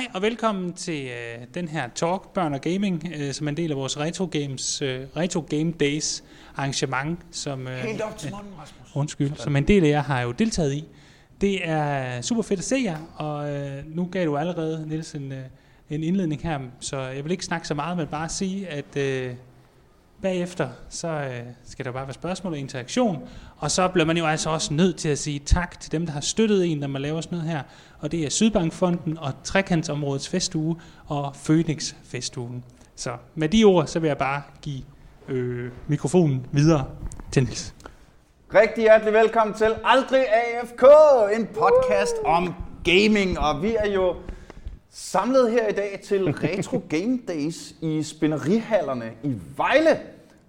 Hej og velkommen til øh, den her talk, Børn og Gaming, øh, som er en del af vores Retro, Games, øh, Retro Game Days arrangement, som, øh, Helt op til Rasmus. undskyld, som en del af jer har jo deltaget i. Det er super fedt at se jer, og øh, nu gav du allerede, Niels, en, øh, en indledning her, så jeg vil ikke snakke så meget, men bare sige, at øh, bagefter, så øh, skal der bare være spørgsmål og interaktion, og så bliver man jo altså også nødt til at sige tak til dem, der har støttet en, når man laver sådan noget her, og det er Sydbankfonden og Trekantsområdets festuge og Phoenix Festugen. Så med de ord, så vil jeg bare give øh, mikrofonen videre til Niels. Rigtig hjertelig velkommen til Aldrig AFK, en podcast om gaming, og vi er jo samlet her i dag til Retro Game Days i spinnerihallerne i Vejle,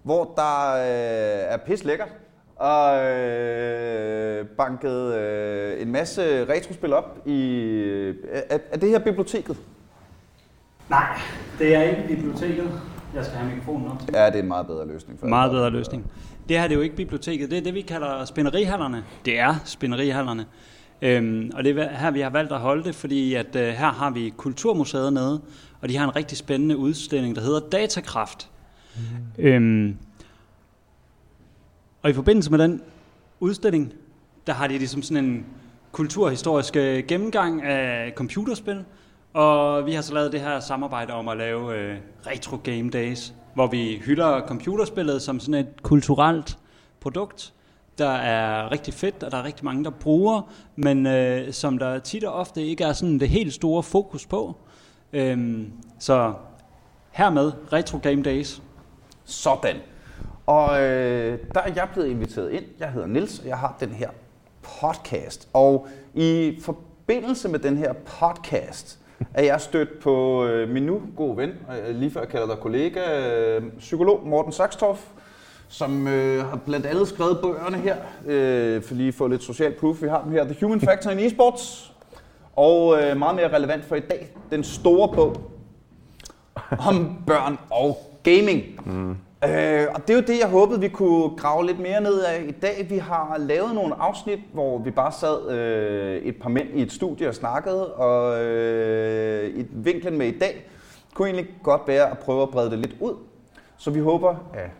hvor der øh, er pis lækkert og øh, banket øh, en masse retrospil op i... Øh, er, er det her biblioteket? Nej, det er ikke biblioteket. Jeg skal have mikrofonen op. Ja, det er en meget bedre løsning. For Meget bedre løsning. Det her det er jo ikke biblioteket, det er det, vi kalder spinderihallerne. Det er spinderihallerne. Øhm, og det er her, vi har valgt at holde det, fordi at, øh, her har vi Kulturmuseet nede, og de har en rigtig spændende udstilling, der hedder Datakraft. Mm. Øhm, og i forbindelse med den udstilling, der har de ligesom sådan en kulturhistorisk øh, gennemgang af computerspil, og vi har så lavet det her samarbejde om at lave øh, Retro Game Days, hvor vi hylder computerspillet som sådan et kulturelt produkt, der er rigtig fedt, og der er rigtig mange, der bruger, men øh, som der tit og ofte ikke er sådan det helt store fokus på. Øhm, så hermed Retro Game Days. Sådan. Og øh, der er jeg blevet inviteret ind. Jeg hedder Nils og jeg har den her podcast. Og i forbindelse med den her podcast, er jeg stødt på øh, min nu gode ven, øh, lige før jeg kalder dig kollega, øh, psykolog Morten Saxtorff, som øh, har blandt andet skrevet bøgerne her, øh, for lige få lidt social proof. Vi har dem her, The Human Factor in Esports, og øh, meget mere relevant for i dag, den store bog om børn og gaming. Mm. Øh, og det er jo det, jeg håbede, vi kunne grave lidt mere ned af i dag. Vi har lavet nogle afsnit, hvor vi bare sad øh, et par mænd i et studie og snakkede, og øh, et vinklen med i dag kunne egentlig godt være at prøve at brede det lidt ud. Så vi håber, at,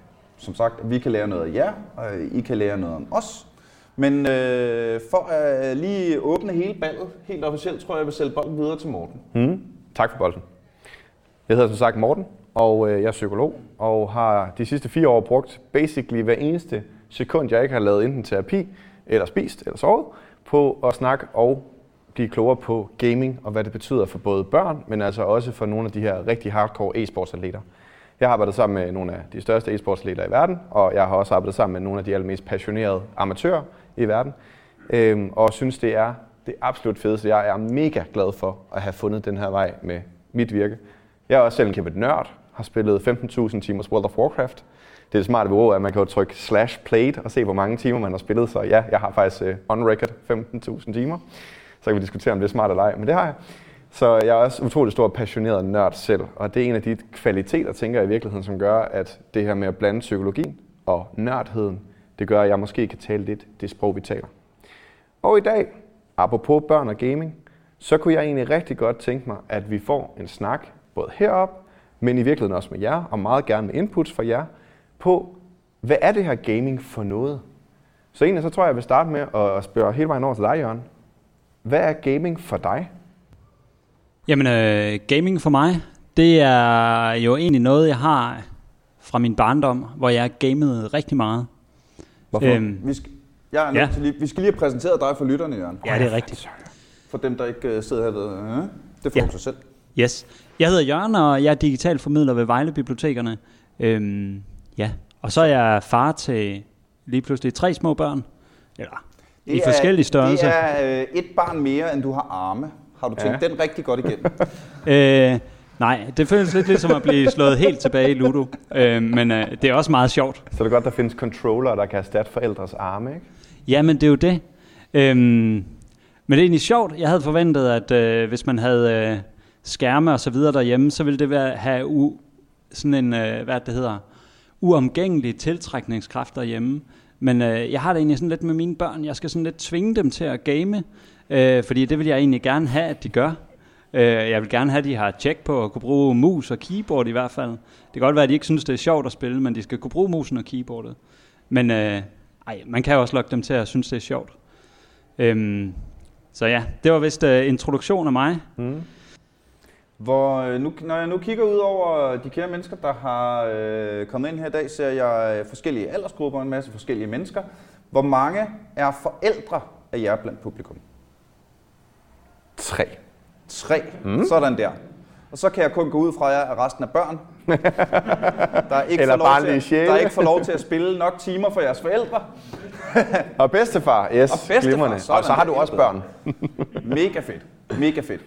som sagt, at vi kan lære noget af jer, og I kan lære noget om os. Men øh, for at øh, lige åbne hele ballet, helt officielt, tror jeg, jeg vil sælge bolden videre til Morten. Mm. Tak for bolden. Jeg hedder som sagt Morten, og øh, jeg er psykolog, og har de sidste fire år brugt basically hver eneste sekund, jeg ikke har lavet enten terapi, eller spist, eller sovet, på at snakke og blive klogere på gaming, og hvad det betyder for både børn, men altså også for nogle af de her rigtig hardcore e-sportsatleter. Jeg har arbejdet sammen med nogle af de største e-sportsatleter i verden, og jeg har også arbejdet sammen med nogle af de allermest passionerede amatører i verden, øhm, og synes, det er det absolut fedeste. Jeg er mega glad for at have fundet den her vej med mit virke. Jeg er også selv en kæmpe nørd, har spillet 15.000 timers World of Warcraft. Det er det smarte ved WoW, at man kan jo trykke slash played og se, hvor mange timer man har spillet. Så ja, jeg har faktisk uh, on record 15.000 timer. Så kan vi diskutere, om det er smart eller ej, men det har jeg. Så jeg er også utrolig stor passioneret nørd selv, og det er en af de kvaliteter, tænker jeg i virkeligheden, som gør, at det her med at blande psykologien og nørdheden, det gør, at jeg måske kan tale lidt det sprog, vi taler. Og i dag, apropos børn og gaming, så kunne jeg egentlig rigtig godt tænke mig, at vi får en snak, både herop men i virkeligheden også med jer, og meget gerne med inputs fra jer, på, hvad er det her gaming for noget? Så egentlig så tror jeg, jeg vil starte med at spørge hele vejen over til dig, Jørgen. Hvad er gaming for dig? Jamen, øh, gaming for mig, det er jo egentlig noget, jeg har fra min barndom, hvor jeg gamet rigtig meget. Hvorfor? Øhm, vi skal, jeg er ja. til lige, vi skal lige have præsenteret dig for lytterne, Jørgen. Ja, det er rigtigt. For dem, der ikke uh, sidder her ved, uh, det får ja. du sig selv. Yes. Jeg hedder Jørgen, og jeg er digital formidler ved Vejle Bibliotekerne. Øhm, ja, og så er jeg far til lige pludselig tre små børn. Eller det i er, forskellige størrelser. Det er øh, et barn mere, end du har arme. Har du tænkt ja. den rigtig godt igennem? øh, nej, det føles lidt ligesom at blive slået helt tilbage i Ludo. Øh, men øh, det er også meget sjovt. Så det er godt, der findes controller, der kan erstatte forældres arme, ikke? Ja, men det er jo det. Øhm, men det er egentlig sjovt. Jeg havde forventet, at øh, hvis man havde... Øh, skærme og så videre derhjemme, så vil det være, have u, sådan en, øh, hvad det hedder, uomgængelig tiltrækningskraft derhjemme. Men øh, jeg har det egentlig sådan lidt med mine børn. Jeg skal sådan lidt tvinge dem til at game, øh, fordi det vil jeg egentlig gerne have, at de gør. Øh, jeg vil gerne have, at de har tjek på at kunne bruge mus og keyboard i hvert fald. Det kan godt være, at de ikke synes, det er sjovt at spille, men de skal kunne bruge musen og keyboardet. Men øh, ej, man kan jo også lokke dem til at synes, det er sjovt. Øhm, så ja, det var vist uh, introduktion af mig. Mm. Hvor, øh, nu, når jeg nu kigger ud over de kære mennesker, der har øh, kommet ind her i dag, ser jeg øh, forskellige aldersgrupper, en masse forskellige mennesker. Hvor mange er forældre af jer blandt publikum? Tre. Tre. Mm. Sådan der. Og så kan jeg kun gå ud fra jer, at resten er børn. Der ikke, Eller får lov til, at- der ikke får lov til at spille nok timer for jeres forældre. Og bedstefar, yes, Og bedstefar, sådan Og så har du også børn. Mega fedt. Mega fedt.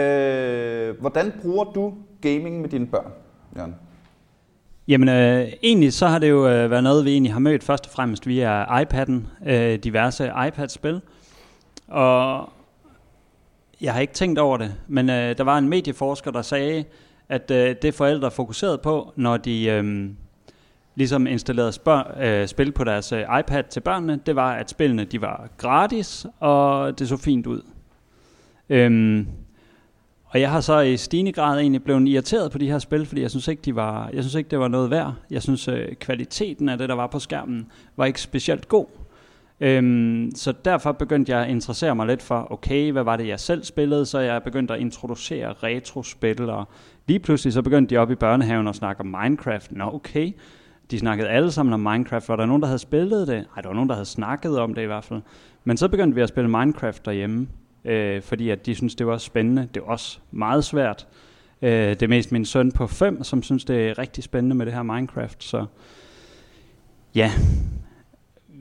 Øh, hvordan bruger du gaming med dine børn, Jørgen? Jamen, øh, egentlig så har det jo øh, været noget, vi egentlig har mødt først og fremmest via iPad'en, øh, diverse iPad-spil. Og jeg har ikke tænkt over det, men øh, der var en medieforsker, der sagde, at øh, det forældre fokuserede på, når de øh, ligesom installerede spør- øh, spil på deres øh, iPad til børnene, det var, at spillene de var gratis, og det så fint ud. Øhm, og jeg har så i stigende grad egentlig blevet irriteret på de her spil, fordi jeg synes ikke, de var, jeg synes ikke det var noget værd. Jeg synes, øh, kvaliteten af det, der var på skærmen, var ikke specielt god. Øhm, så derfor begyndte jeg at interessere mig lidt for, okay, hvad var det, jeg selv spillede? Så jeg begyndte at introducere retrospil, og lige pludselig så begyndte de op i børnehaven at snakke om Minecraft. Nå, okay. De snakkede alle sammen om Minecraft. Var der nogen, der havde spillet det? Nej, der var nogen, der havde snakket om det i hvert fald. Men så begyndte vi at spille Minecraft derhjemme, øh, fordi at de synes det var spændende. Det var også meget svært. Øh, det er mest min søn på 5, som synes, det er rigtig spændende med det her Minecraft. Så ja,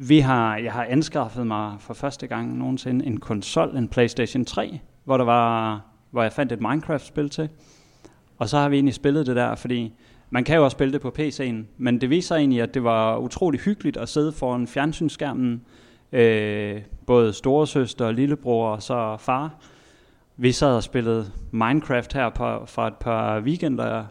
vi har, jeg har anskaffet mig for første gang nogensinde en konsol, en PlayStation 3, hvor, der var, hvor jeg fandt et Minecraft-spil til. Og så har vi egentlig spillet det der, fordi man kan jo også spille det på PC'en, men det viser egentlig, at det var utrolig hyggeligt at sidde foran fjernsynsskærmen, øh, både storesøster, lillebror og så far. Vi sad og spillede Minecraft her på, for et par weekender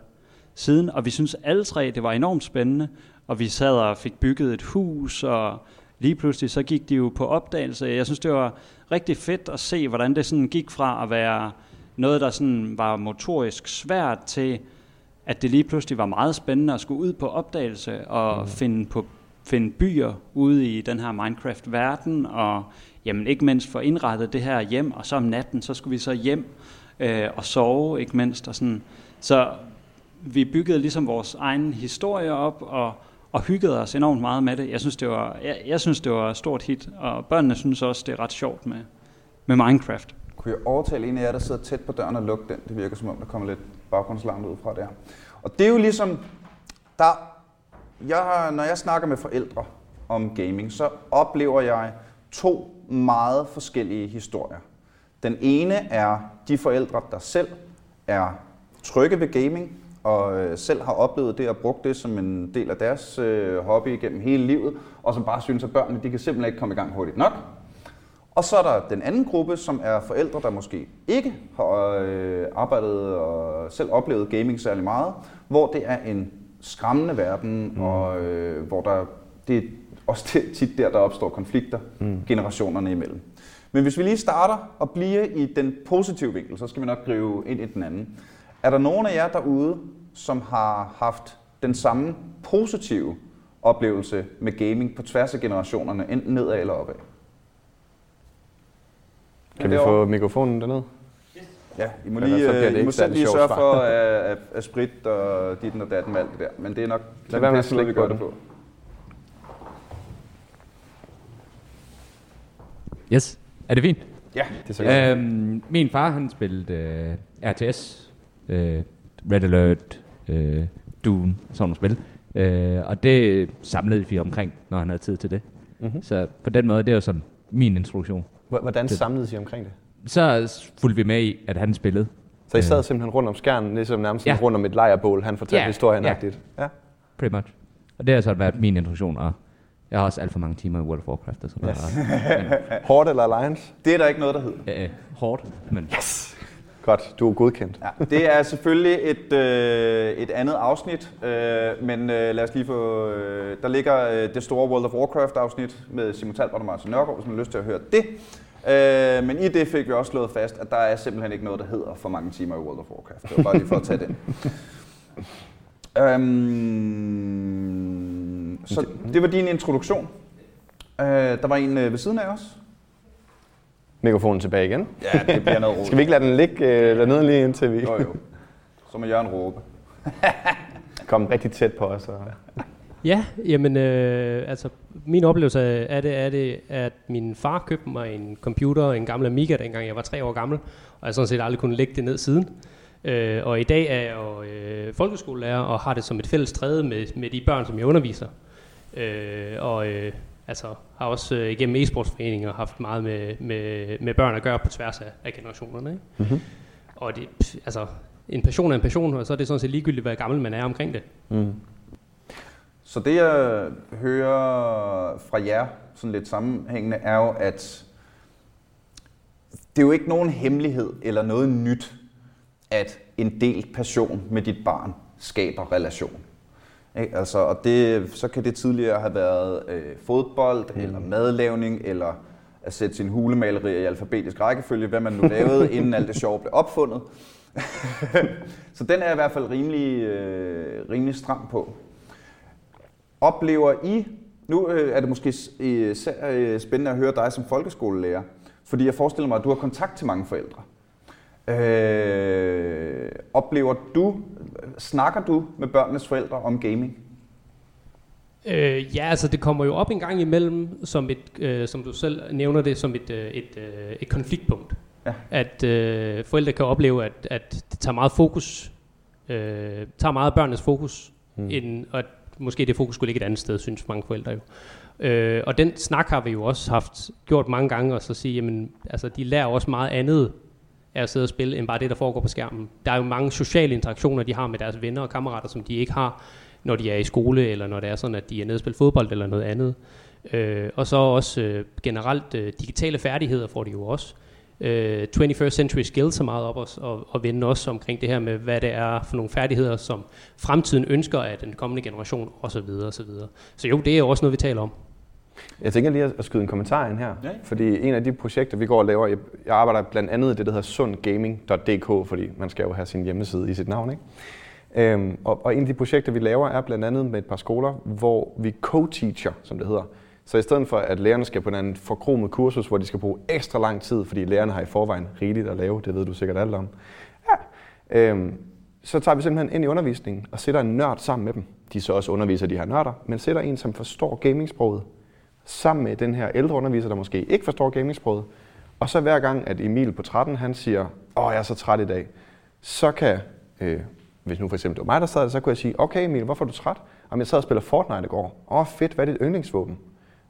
siden, og vi synes alle tre, det var enormt spændende, og vi sad og fik bygget et hus, og lige pludselig så gik de jo på opdagelse. Jeg synes, det var rigtig fedt at se, hvordan det sådan gik fra at være noget, der sådan var motorisk svært til, at det lige pludselig var meget spændende at skulle ud på opdagelse og mm. finde, på, finde byer ude i den her Minecraft-verden, og jamen ikke mindst få indrettet det her hjem, og så om natten, så skulle vi så hjem øh, og sove, ikke mindst. Og sådan. Så vi byggede ligesom vores egen historie op, og, og hyggede os enormt meget med det. Jeg synes, det var, jeg, jeg synes, det var et stort hit, og børnene synes også, det er ret sjovt med, med Minecraft. Kunne jeg overtale en af jer, der sidder tæt på døren og lukke den? Det virker som om, der kommer lidt baggrundslarm ud fra der. Og det er jo ligesom, der, jeg, når jeg snakker med forældre om gaming, så oplever jeg to meget forskellige historier. Den ene er de forældre, der selv er trygge ved gaming, og øh, selv har oplevet det og brugt det som en del af deres øh, hobby gennem hele livet, og som bare synes, at børnene de kan simpelthen ikke komme i gang hurtigt nok. Og så er der den anden gruppe, som er forældre, der måske ikke har øh, arbejdet og selv oplevet gaming særlig meget, hvor det er en skræmmende verden, mm. og øh, hvor der, det er også det- tit der, der opstår konflikter mm. generationerne imellem. Men hvis vi lige starter og bliver i den positive vinkel, så skal vi nok gribe ind i den anden. Er der nogen af jer derude, som har haft den samme positive oplevelse med gaming på tværs af generationerne, enten nedad eller opad? Kan vi få mikrofonen derned? Ja, I må lige, så øh, I må selv lige sørge for at, at, at sprit og ditten og datten med alt det der. Men det er nok Lad være med at den måde, vi slikke gør på det på. Yes. Er det fint? Ja, Det er så godt. Øhm, min far, han spillede øh, RTS, øh, Red Alert, øh, Dune, sådan nogle spil. Øh, og det samlede vi omkring, når han havde tid til det. Mhm. Så på den måde, det er jo sådan min introduktion. H- Hvordan det- samledes I omkring det? Så fulgte vi med i, at han spillede. Så I sad Øh. simpelthen rundt om skærmen, ligesom nærmest Ja. rundt om et lejrbål, han fortalte Ja, historien ja. rigtigt. Ja. Pretty much. Og det har så været min introduktion, og jeg har også alt for mange timer i World of Warcraft og sådan noget. Horde eller Alliance? det er der ikke noget, der hedder. Øh, hårdt, men Godt, du er godkendt. Ja, det er selvfølgelig et, øh, et andet afsnit, øh, men øh, lad os lige få... Øh, der ligger øh, det store World of Warcraft afsnit med Simon Talbot og Martin Nørgaard, hvis man har lyst til at høre det. Øh, men i det fik vi også slået fast, at der er simpelthen ikke noget, der hedder for mange timer i World of Warcraft. Det var bare lige for at tage den. Øhm, så det var din introduktion. Øh, der var en øh, ved siden af os. Mikrofonen tilbage igen. Ja, det bliver noget råd. Skal vi ikke lade den ligge øh, dernede lige indtil vi Jo, jo. Så må Jørgen råbe. kommer rigtig tæt på os? Og... Ja, jamen øh, altså min oplevelse af det er det, at min far købte mig en computer, en gammel Amiga, dengang jeg var tre år gammel, og jeg har sådan set aldrig kunne lægge det ned siden. Øh, og i dag er jeg jo øh, folkeskolelærer og har det som et fælles træde med, med de børn, som jeg underviser. Øh, og øh, altså har også øh, igennem e-sportsforeninger haft meget med, med, med børn at gøre på tværs af, af generationerne. Ikke? Mm-hmm. Og det, altså, en passion er en passion, og så er det sådan set ligegyldigt, hvad gammel man er omkring det. Mm. Så det jeg hører fra jer, sådan lidt sammenhængende, er jo, at det er jo ikke nogen hemmelighed eller noget nyt, at en del passion med dit barn skaber relation. Ikke? Altså, og det, så kan det tidligere have været øh, fodbold, mm. eller madlavning, eller at sætte sin hulemaleri i alfabetisk rækkefølge, hvad man nu lavede, inden alt det sjove blev opfundet. så den er jeg i hvert fald rimelig, øh, rimelig stram på. Oplever I, nu øh, er det måske s- især øh, spændende at høre dig som folkeskolelærer, fordi jeg forestiller mig, at du har kontakt til mange forældre. Øh, oplever du, snakker du med børnenes forældre om gaming? Øh, ja, altså det kommer jo op en gang imellem, som, et, øh, som du selv nævner det, som et, øh, et, øh, et konfliktpunkt. Ja. At øh, forældre kan opleve, at, at det tager meget fokus, øh, tager meget børnenes fokus, mm. end, og at måske det fokus skulle ligge et andet sted, synes mange forældre jo. Øh, og den snak har vi jo også haft gjort mange gange, og så sige, jamen, altså de lærer også meget andet af at sidde og spille, end bare det, der foregår på skærmen. Der er jo mange sociale interaktioner, de har med deres venner og kammerater, som de ikke har, når de er i skole, eller når det er sådan, at de er nede og spille fodbold eller noget andet. Øh, og så også øh, generelt øh, digitale færdigheder får de jo også. Øh, 21st century skills er meget op os, og, og vende også omkring det her med, hvad det er for nogle færdigheder, som fremtiden ønsker af den kommende generation osv. osv. Så jo, det er jo også noget, vi taler om. Jeg tænker lige at skyde en kommentar ind her, Ja. fordi en af de projekter, vi går og laver, jeg, jeg arbejder blandt andet i det, der hedder sundgaming.dk, fordi man skal jo have sin hjemmeside i sit navn, ikke? Øhm, og, og en af de projekter, vi laver, er blandt andet med et par skoler, hvor vi co-teacher, som det hedder. Så i stedet for, at lærerne skal på en anden forkromet kursus, hvor de skal bruge ekstra lang tid, fordi lærerne har i forvejen rigeligt at lave, det ved du sikkert alt om, ja, øhm, så tager vi simpelthen ind i undervisningen og sætter en nørd sammen med dem. De så også underviser de her nørder, men sætter en, som forstår gamingsproget, sammen med den her ældre underviser, der måske ikke forstår gamingsproget. Og så hver gang, at Emil på 13, han siger, åh, jeg er så træt i dag, så kan, øh, hvis nu for eksempel det var mig, der sad der, så kunne jeg sige, okay Emil, hvorfor er du træt? Om jeg sad og spiller Fortnite i går. Åh, fedt, hvad er dit yndlingsvåben?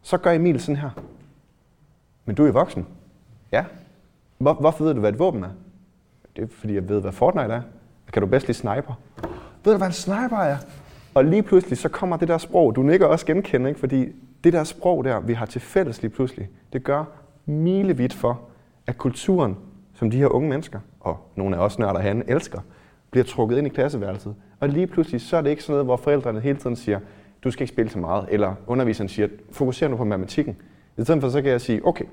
Så gør Emil sådan her. Men du er voksen. Ja. Hvor, hvorfor ved du, hvad et våben er? Det er, fordi jeg ved, hvad Fortnite er. Kan du bedst lide sniper? Ved du, hvad en sniper er? Og lige pludselig, så kommer det der sprog, du nikker også genkende, ikke? fordi det der sprog der, vi har til fælles lige pludselig, det gør milevidt for, at kulturen, som de her unge mennesker, og nogle af os nørder han elsker, bliver trukket ind i klasseværelset. Og lige pludselig, så er det ikke sådan noget, hvor forældrene hele tiden siger, du skal ikke spille så meget, eller underviseren siger, fokuser nu på matematikken. I stedet for, så kan jeg sige, okay,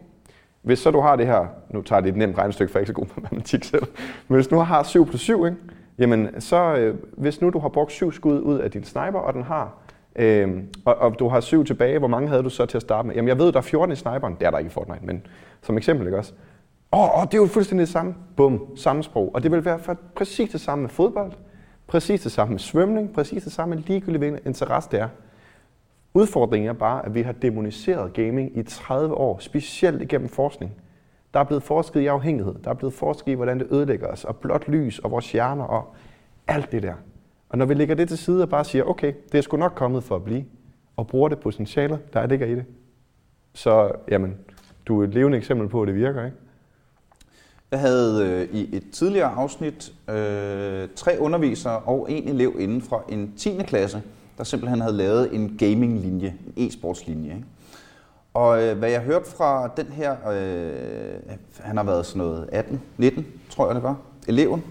hvis så du har det her, nu tager det et nemt regnestykke, for jeg er ikke så god på matematik selv, men hvis nu har 7 plus 7, ikke? jamen så øh, hvis nu du har brugt 7 skud ud af din sniper, og den har, øh, og, og, du har syv tilbage, hvor mange havde du så til at starte med? Jamen jeg ved, der er 14 i sniperen, det er der ikke i Fortnite, men som eksempel, ikke også? Åh, oh, oh, det er jo fuldstændig det samme. Bum, samme sprog. Og det vil være for præcis det samme med fodbold, præcis det samme med svømning, præcis det samme med ligegyldigt, hvilken interesse det er. Udfordringen er bare, at vi har demoniseret gaming i 30 år, specielt igennem forskning. Der er blevet forsket i afhængighed, der er blevet forsket i, hvordan det ødelægger os, og blåt lys, og vores hjerner, og alt det der. Og når vi lægger det til side og bare siger, okay, det er sgu nok kommet for at blive, og bruger det potentiale, der ligger i det, så jamen, du er et levende eksempel på, at det virker, ikke? Jeg havde øh, i et tidligere afsnit øh, tre undervisere og en elev inden fra en 10. klasse, der simpelthen havde lavet en gaming-linje, en e-sportslinje. Ikke? Og øh, hvad jeg hørte fra den her, øh, han har været sådan noget 18, 19, tror jeg det var, eleven,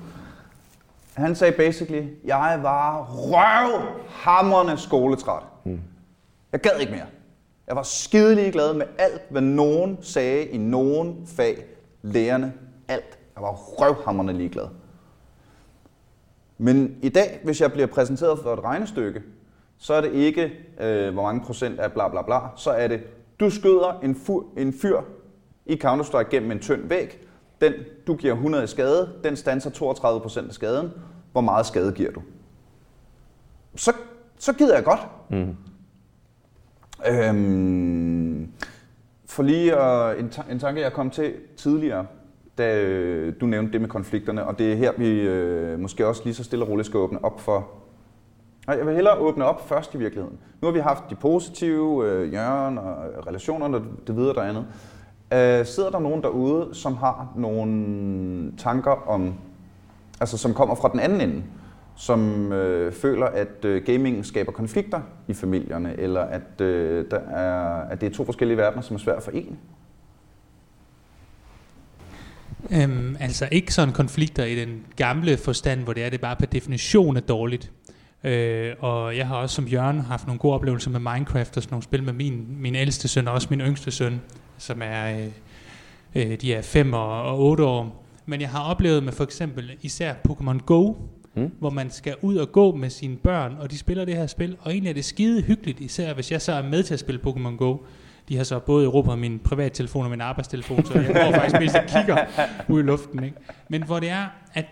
han sagde basically, jeg var røvhammerne skoletræt. Hmm. Jeg gad ikke mere. Jeg var skidelig glad med alt, hvad nogen sagde i nogen fag. Lærerne, alt. Jeg var røvhammerende ligeglad. Men i dag, hvis jeg bliver præsenteret for et regnestykke, så er det ikke, øh, hvor mange procent er bla bla bla. Så er det, du skøder en, fu- en fyr i Counter-Strike gennem en tynd væg. Den, du giver 100 i skade, den stanser 32 procent af skaden. Hvor meget skade giver du? Så, så gider jeg godt. Mm. Øhm, for lige at, en, ta- en tanke, jeg kom til tidligere, da øh, du nævnte det med konflikterne, og det er her, vi øh, måske også lige så stille og roligt skal åbne op for. Nej, jeg vil hellere åbne op først i virkeligheden. Nu har vi haft de positive, øh, Jørgen og relationerne, det videre der andet. Øh, sidder der nogen derude, som har nogle tanker om, altså som kommer fra den anden ende, som øh, føler, at øh, gaming skaber konflikter i familierne, eller at, øh, der er, at det er to forskellige verdener, som er svært at forene? Øhm, altså ikke sådan konflikter i den gamle forstand, hvor det er, det bare per definition er dårligt. Øh, og jeg har også som Jørgen haft nogle gode oplevelser med Minecraft og sådan nogle spil med min, min ældste søn og også min yngste søn, som er, øh, øh, de er 5 og, og 8 år. Men jeg har oplevet med for eksempel især Pokémon Go, Mm. hvor man skal ud og gå med sine børn, og de spiller det her spil, og egentlig er det skide hyggeligt, især hvis jeg så er med til at spille Pokémon Go. De har så både erobret min privattelefon og min arbejdstelefon, så jeg går faktisk mest og kigger ud i luften. Ikke? Men hvor det er, at,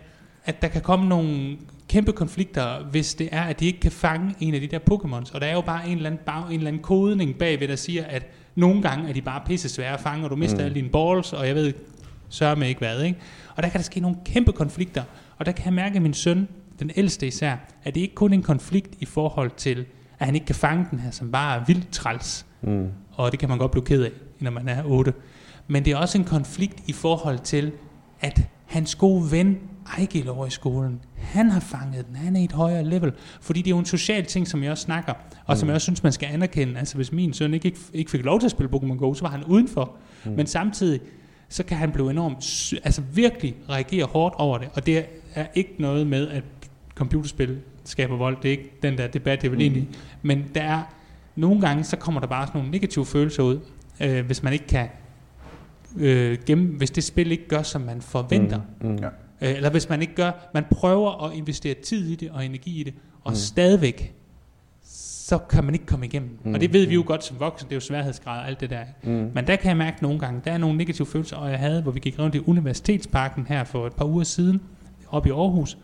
at der kan komme nogle kæmpe konflikter, hvis det er, at de ikke kan fange en af de der Pokémons. Og der er jo bare en eller anden, bag, en eller anden kodning bagved, der siger, at nogle gange er de bare pisse svære at fange, og du mister mm. alle dine balls, og jeg ved sørge med ikke hvad. Ikke? Og der kan der ske nogle kæmpe konflikter. Og der kan jeg mærke, at min søn, den ældste især, at det ikke kun er en konflikt i forhold til, at han ikke kan fange den her, som bare er vildt træls. Mm. Og det kan man godt blive ked af, når man er 8. Men det er også en konflikt i forhold til, at hans gode ven, Ejgil over i skolen, han har fanget den, han er i et højere level. Fordi det er jo en social ting, som jeg også snakker, og som jeg også synes, man skal anerkende. Altså hvis min søn ikke, ikke fik lov til at spille Pokémon Go, så var han udenfor. Mm. Men samtidig, så kan han blive enormt, altså virkelig reagere hårdt over det. Og det er ikke noget med, at computerspil skaber vold. Det er ikke den der debat, jeg vil ind i. Men der er, nogle gange, så kommer der bare sådan nogle negative følelser ud, øh, hvis man ikke kan øh, gemme, hvis det spil ikke gør, som man forventer. Mm. Mm. Ja. Øh, eller hvis man ikke gør, man prøver at investere tid i det og energi i det, og Mm. mm. stadigvæk, så kan man ikke komme igennem. Mm. Mm. Og det ved vi jo godt som voksne, det er jo sværhedsgrad og alt det der. Mm. Men der kan jeg mærke nogle gange, der er nogle negative følelser, og jeg havde, hvor vi gik rundt i Universitetsparken her for et par uger siden, op i Aarhus,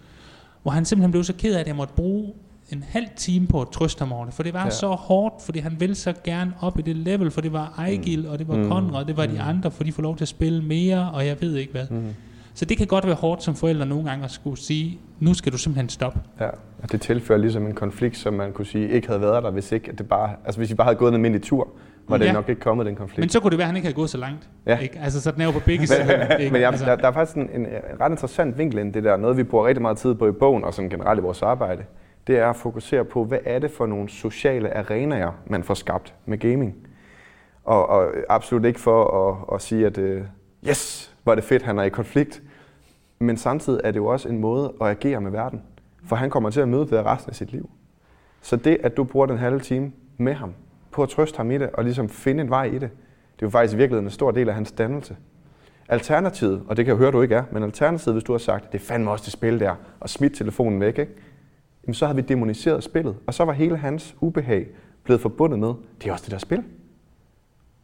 hvor han simpelthen blev så ked af, at jeg måtte bruge en halv time på at trøste ham over det, for det var Ja. så hårdt, fordi han ville så gerne op i det level, for det var Ejgil, og det var Mm. mm. Konrad, det var de Mm. andre, for de får lov til at spille mere, og jeg ved ikke hvad. Mm. Så det kan godt være hårdt som forældre nogle gange at skulle sige, nu skal du simpelthen stoppe. Ja, og det tilfører ligesom en konflikt, som man kunne sige ikke havde været der, hvis ikke at det bare, altså hvis I bare havde gået en almindelig tur, var det Ja. nok ikke kommet den konflikt. Men så kunne det være, at han ikke havde gået så langt. Ja. Ikke? Altså, så den er jo på begge sider. ikke? Men jeg, altså, der, der er faktisk en, en, en ret interessant vinkel ind det der. Noget, vi bruger rigtig meget tid på i bogen, og sådan generelt i vores arbejde, det er at fokusere på, hvad er det for nogle sociale arenaer, man får skabt med gaming. Og, og absolut ikke for at, at sige, at uh, yes, hvor er det fedt, han er i konflikt. Men samtidig er det jo også en måde at agere med verden. For han kommer til at møde det resten af sit liv. Så det, at du bruger den halve time med ham, på at trøste ham i det, og ligesom finde en vej i det, det er jo faktisk i virkeligheden en stor del af hans dannelse. Alternativet, og det kan jeg høre, du ikke er, men alternativet, hvis du har sagt, det er fandme også det spil der, og smidt telefonen væk, ikke? Jamen, så har vi demoniseret spillet, og så var hele hans ubehag blevet forbundet med, det er også det der spil.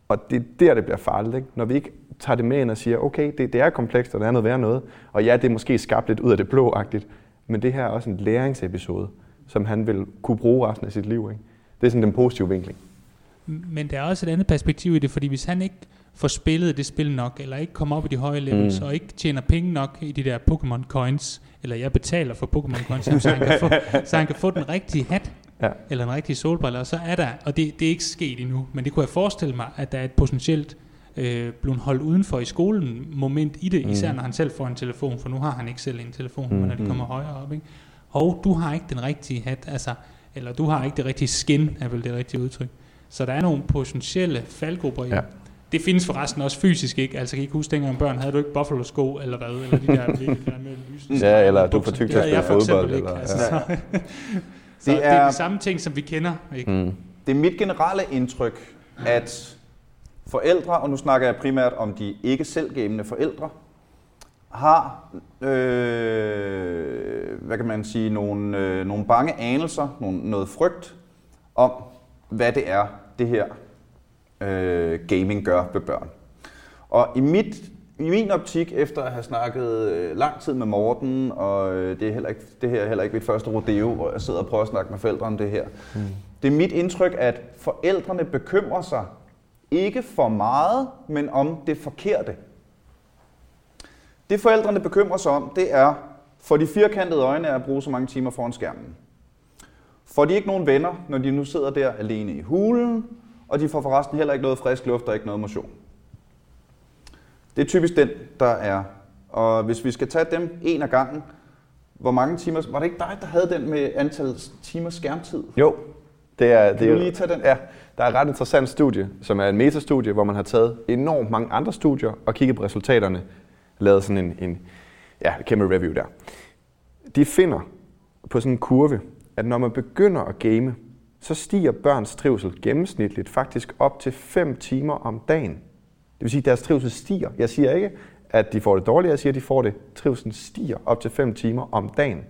Og det er der, det bliver farligt, ikke? når vi ikke tager det med ind og siger, okay, det, det er komplekst, og det er noget værd noget, og ja, det er måske skabt lidt ud af det blå-agtigt, men det her er også en læringsepisode, som han vil kunne bruge resten af sit liv. Ikke? Det er sådan den positive vinkling. Men der er også et andet perspektiv i det, fordi hvis han ikke får spillet det spil nok, eller ikke kommer op i de høje levels, Mm. og ikke tjener penge nok i de der Pokémon coins, eller jeg betaler for Pokémon coins, så, han kan få, så han kan få den rigtige hat, Ja. eller en rigtig solbriller, og så er der, og det, det er ikke sket endnu, men det kunne jeg forestille mig, at der er et potentielt øh, blevet holdt udenfor i skolen moment i det, Mm. især når han selv får en telefon, for nu har han ikke selv en telefon, Mm, men når de mm. kommer højere op, ikke? Og du har ikke den rigtige hat, altså, eller du har ikke det rigtige skin, er vel det rigtige udtryk. Så der er nogle potentielle faldgrupper i Ja. Det findes forresten også fysisk ikke. Altså kan I ikke huske dengang børn, havde du ikke buffalo sko eller hvad? Eller de der, de der med lysende Ja, eller du er for tyk til Det at spille for eksempel fodbold, ikke. eller- Altså, ja. så, så Det det er er- de samme ting, som vi kender. Ikke? Mm. Det er mit generelle indtryk, at forældre, og nu snakker jeg primært om de ikke selvgamende forældre, har, øh, hvad kan man sige, nogle, øh, nogle bange anelser, nogle, noget frygt om, hvad det er, det her øh, gaming gør ved børn. Og i, mit, i min optik, efter at have snakket øh, lang tid med Morten, og øh, det, er heller ikke, det her er heller ikke mit første rodeo, hvor jeg sidder og prøver at snakke med forældre om det her. Mm. Det er mit indtryk, at forældrene bekymrer sig ikke for meget, men om det forkerte. Det forældrene bekymrer sig om, det er for de firkantede øjne at bruge så mange timer foran skærmen. Får de ikke nogen venner, når de nu sidder der alene i hulen, og de får forresten heller ikke noget frisk luft og ikke noget motion. Det er typisk den, der er. Og hvis vi skal tage dem en af gangen, hvor mange timer... Var det ikke dig, der havde den med antal timer skærmtid? Jo, det er, det Kan er, du lige tage den? Ja, der er et ret interessant studie, som er en metastudie, hvor man har taget enormt mange andre studier og kigget på resultaterne. Lavet sådan en, en ja, kæmpe review der. De finder på sådan en kurve, at når man begynder at game, så stiger børns trivsel gennemsnitligt faktisk op til 5 timer om dagen. Det vil sige, at deres trivsel stiger. Jeg siger ikke, at de får det dårligt, jeg siger, at de får det. Trivselen stiger op til 5 timer om dagen.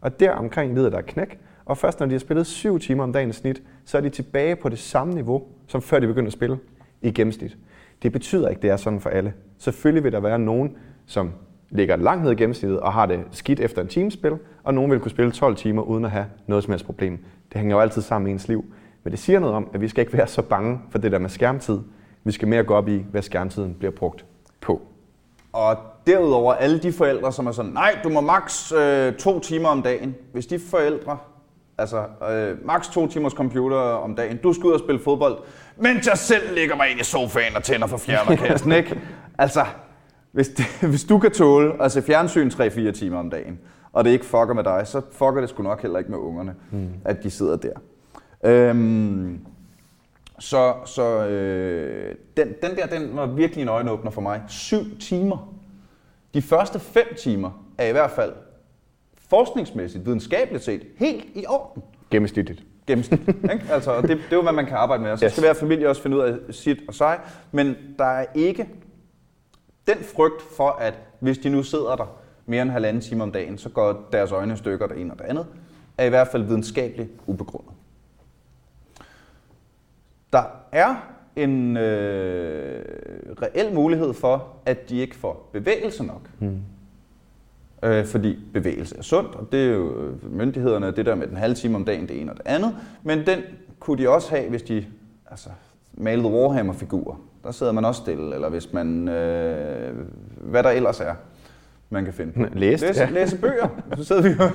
Og der omkring lider der knæk, og først når de har spillet 7 timer om dagen i snit, så er de tilbage på det samme niveau, som før de begyndte at spille i gennemsnit. Det betyder ikke, at det er sådan for alle. Selvfølgelig vil der være nogen, som ligger langt ned i gennemsnittet og har det skidt efter en timespil, og nogen vil kunne spille 12 timer uden at have noget som helst problem. Det hænger jo altid sammen i ens liv. Men det siger noget om, at vi skal ikke være så bange for det der med skærmtid. Vi skal mere gå op i, hvad skærmtiden bliver brugt på. Og derudover alle de forældre, som er sådan, nej, du må maks øh, to timer om dagen. Hvis de forældre, altså øh, maks to timers computer om dagen, du skal ud og spille fodbold, mens jeg selv ligger mig ind i sofaen og tænder for fjernerkassen, ikke? Altså, hvis, det, hvis du kan tåle at se fjernsyn 3-4 timer om dagen, og det ikke fucker med dig, så fucker det sgu nok heller ikke med ungerne, mm. at de sidder der. Øhm, så så øh, den, den der, den var virkelig en øjenåbner for mig. Syv timer. De første fem timer er i hvert fald forskningsmæssigt, videnskabeligt set, helt i orden. Gennemsnitligt. Gennemsnit. Ikke? Altså, det, det er jo, hvad man kan arbejde med. Og så Yes. skal hver familie også finde ud af sit og sig. Men der er ikke den frygt for, at hvis de nu sidder der mere end halvanden time om dagen, så går deres øjne stykker det ene og det andet, er i hvert fald videnskabeligt ubegrundet. Der er en øh, reel mulighed for, at de ikke får bevægelse nok. Mm. Øh, fordi bevægelse er sundt, og det er jo øh, myndighederne, det der med den halve time om dagen, det ene og det andet. Men den kunne de også have, hvis de altså, malede Warhammer-figurer. Der sidder man også stille, eller hvis man, øh, hvad der ellers er, man kan finde på. Læst, læse, ja. læse bøger. Så sidder vi jo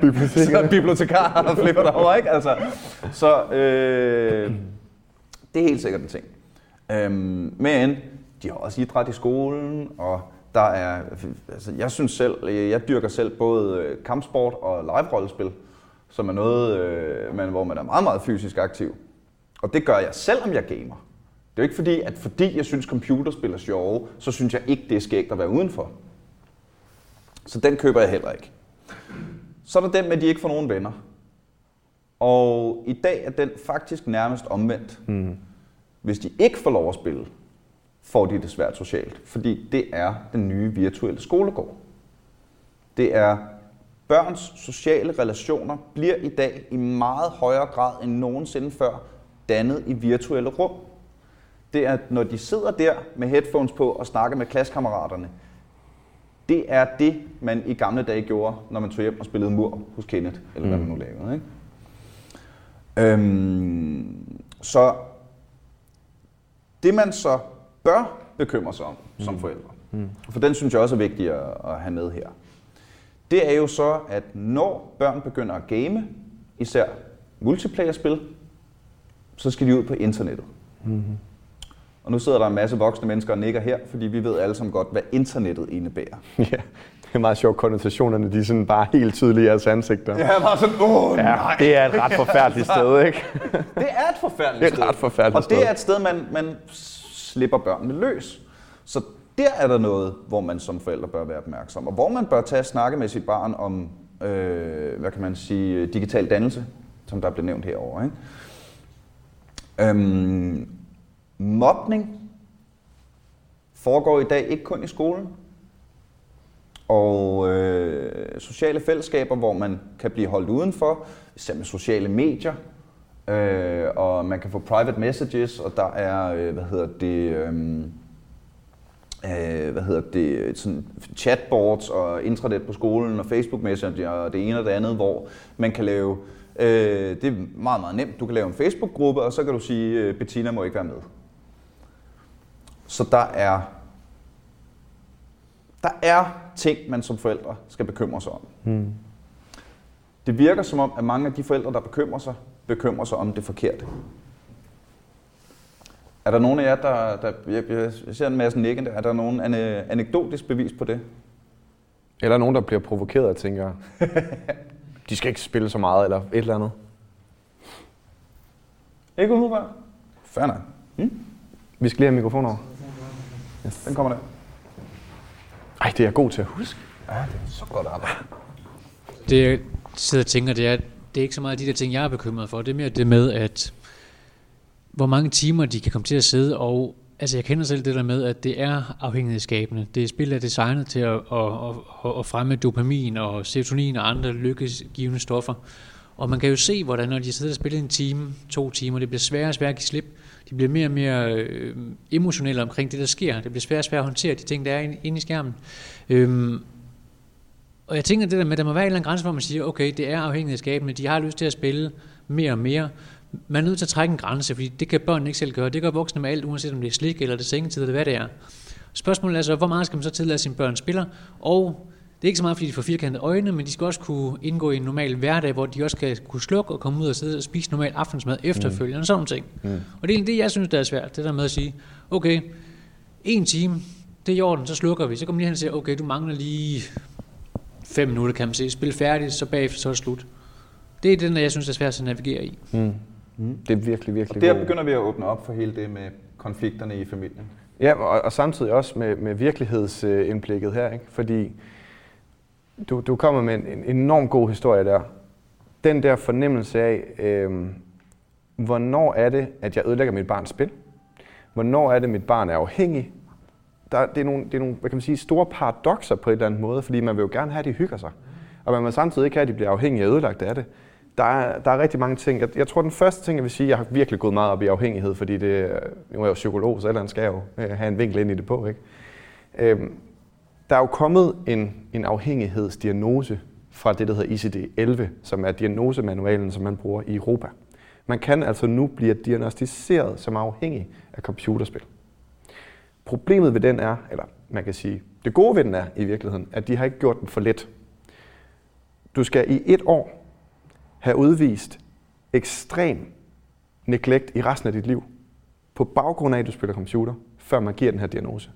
bibliotekar. bibliotekar og flipper derovre, ikke? Altså, så øh, det er helt sikkert en ting. Øhm, men de har også idræt i skolen, og der er, altså jeg synes selv, jeg dyrker selv både øh, kampsport og live-rollespil, som er noget, øh, man, hvor man er meget, meget fysisk aktiv. Og det gør jeg, selvom jeg gamer. Det er jo ikke fordi, at fordi jeg synes, computerspil er sjove, så synes jeg ikke, det er skægt at være udenfor. Så den køber jeg heller ikke. Så er der den med, at de ikke får nogen venner. Og i dag er den faktisk nærmest omvendt. Mm. Hvis de ikke får lov at spille, får de det svært socialt. Fordi det er den nye virtuelle skolegård. Det er børns sociale relationer bliver i dag i meget højere grad end nogensinde før dannet i virtuelle rum. Det er, når de sidder der med headphones på og snakker med klassekammeraterne, det er det, man i gamle dage gjorde, når man tog hjem og spillede mur hos Kenneth, eller hvad man nu lavede. Ikke? Øhm, så det man så bør bekymre sig om som forældre, for den synes jeg også er vigtig at, at have med her, det er jo så, at når børn begynder at game, især multiplayer-spil, så skal de ud på internettet. Mm-hmm. Og nu sidder der en masse voksne mennesker og nikker her, fordi vi ved alle sammen godt, hvad internettet indebærer. Ja, det er meget sjovt. Konnotationerne, de er sådan bare helt tydelige i jeres ansigter. Ja, bare sådan, åh Ja, nej. det er et ret forfærdeligt sted, ikke? Det er et forfærdeligt Det er et sted. ret forfærdeligt Og det sted. er et sted, man, man slipper børnene løs. Så der er der noget, hvor man som forældre bør være opmærksom. Og hvor man bør tage og snakke med sit barn om, øh, hvad kan man sige, digital dannelse, som der blev nævnt herovre. Ikke? Øhm, Mobning foregår i dag ikke kun i skolen. Og øh, sociale fællesskaber, hvor man kan blive holdt udenfor, især med sociale medier, øh, og man kan få private messages, og der er, øh, hvad hedder det, øh, øh, hvad hedder det, sådan chatboards og intranet på skolen og Facebook Messenger og det ene og det andet, hvor man kan lave, øh, det er meget, meget nemt, du kan lave en Facebook-gruppe, og så kan du sige, øh, Bettina må ikke være med. Så der er, der er ting, man som forældre skal bekymre sig om. Hmm. Det virker som om, at mange af de forældre, der bekymrer sig, bekymrer sig om det forkerte. Er der nogen af jer, der, der jeg, jeg ser en masse nikken, er der nogen ane, anekdotisk bevis på det? Eller nogen, der bliver provokeret og tænker, de skal ikke spille så meget, eller et eller andet. Ikke umiddelbart? Fair nok. Vi skal lige have mikrofonen over. Den kommer der. Ej, det er jeg god til at huske. Ja, det er så godt arbejde. Det jeg sidder og tænker, det er, det er ikke så meget de der ting, jeg er bekymret for. Det er mere det med, at hvor mange timer de kan komme til at sidde, og altså jeg kender selv det der med, at det er afhængighedsskabende. Det spil er designet til at, at, at, at fremme dopamin og serotonin og andre lykkesgivende stoffer. Og man kan jo se, hvordan når de sidder og spiller en time, to timer, det bliver sværere og sværere at give slip. De bliver mere og mere øh, emotionelle omkring det, der sker. Det bliver sværere og sværere at håndtere de ting, der er inde i skærmen. Øhm, og jeg tænker det der med, at der må være en eller anden grænse, hvor man siger, okay, det er afhængighedsskabende, de har lyst til at spille mere og mere. Man er nødt til at trække en grænse, fordi det kan børn ikke selv gøre. Det gør voksne med alt, uanset om det er slik eller det er sengetid eller hvad det er. Spørgsmålet er så, hvor meget skal man så tillade, sine børn spiller? Og det er ikke så meget, fordi de får firkantede øjne, men de skal også kunne indgå i en normal hverdag, hvor de også skal kunne slukke og komme ud og sidde og spise normal aftensmad efterfølgende, mm. sådan nogle ting. Mm. Og det er det, jeg synes, der er svært, det der med at sige, okay, en time, det er i orden, så slukker vi. Så kommer de hen og siger, okay, du mangler lige fem minutter, kan man sige. Spil færdigt, så bagefter så er det slut. Det er den, jeg synes er svært at navigere i. Mm. Mm. Det er virkelig, virkelig Der god. begynder vi at åbne op for hele det med konflikterne i familien. Ja, og, og samtidig også med, med virkelighedsindblikket her, ikke? fordi du, du kommer med en, en enorm god historie der. Den der fornemmelse af, øh, hvornår er det, at jeg ødelægger mit barns spil? Hvornår er det, mit barn er afhængig? Der, det, er nogle, det er nogle hvad kan man sige, store paradoxer på en eller anden måde, fordi man vil jo gerne have, at de hygger sig. Og man vil samtidig ikke have, at de bliver afhængige og ødelagt af det. Der er, der er rigtig mange ting. Jeg, jeg tror, den første ting, jeg vil sige, jeg har virkelig gået meget op i afhængighed, fordi det, nu er jeg jo psykolog, så ellers skal jeg jo øh, have en vinkel ind i det på. Ikke? Øhm, der er jo kommet en, en afhængighedsdiagnose fra det, der hedder ICD-11, som er diagnosemanualen, som man bruger i Europa. Man kan altså nu blive diagnostiseret som afhængig af computerspil. Problemet ved den er, eller man kan sige, det gode ved den er i virkeligheden, at de har ikke gjort den for let. Du skal i et år have udvist ekstrem neglect i resten af dit liv, på baggrund af, at du spiller computer, før man giver den her diagnose.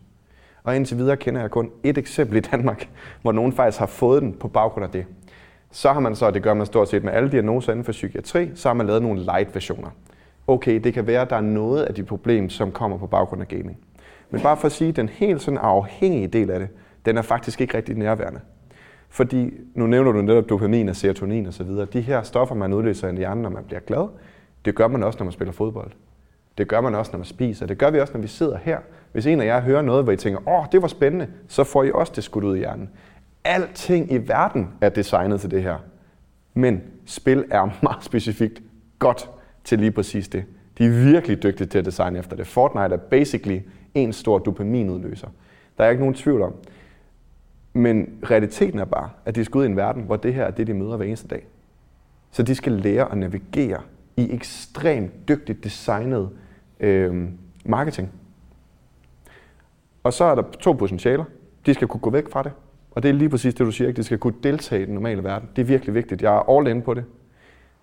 Og indtil videre kender jeg kun et eksempel i Danmark, hvor nogen faktisk har fået den på baggrund af det. Så har man så, og det gør man stort set med alle diagnoser inden for psykiatri, så har man lavet nogle light versioner. Okay, det kan være, at der er noget af de problemer, som kommer på baggrund af gaming. Men bare for at sige, den helt sådan afhængige del af det, den er faktisk ikke rigtig nærværende. Fordi, nu nævner du netop dopamin og serotonin osv., de her stoffer, man udløser i hjernen, når man bliver glad, det gør man også, når man spiller fodbold. Det gør man også, når man spiser. Det gør vi også, når vi sidder her. Hvis en af jer hører noget, hvor I tænker, åh, det var spændende, så får I også det skudt ud i hjernen. Alting i verden er designet til det her. Men spil er meget specifikt godt til lige præcis det. De er virkelig dygtige til at designe efter det. Fortnite er basically en stor dopaminudløser. Der er ikke nogen tvivl om. Men realiteten er bare, at de skal ud i en verden, hvor det her er det, de møder hver eneste dag. Så de skal lære at navigere i ekstremt dygtigt designet øh, marketing. Og så er der to potentialer. De skal kunne gå væk fra det. Og det er lige præcis det, du siger. at De skal kunne deltage i den normale verden. Det er virkelig vigtigt. Jeg er all in på det.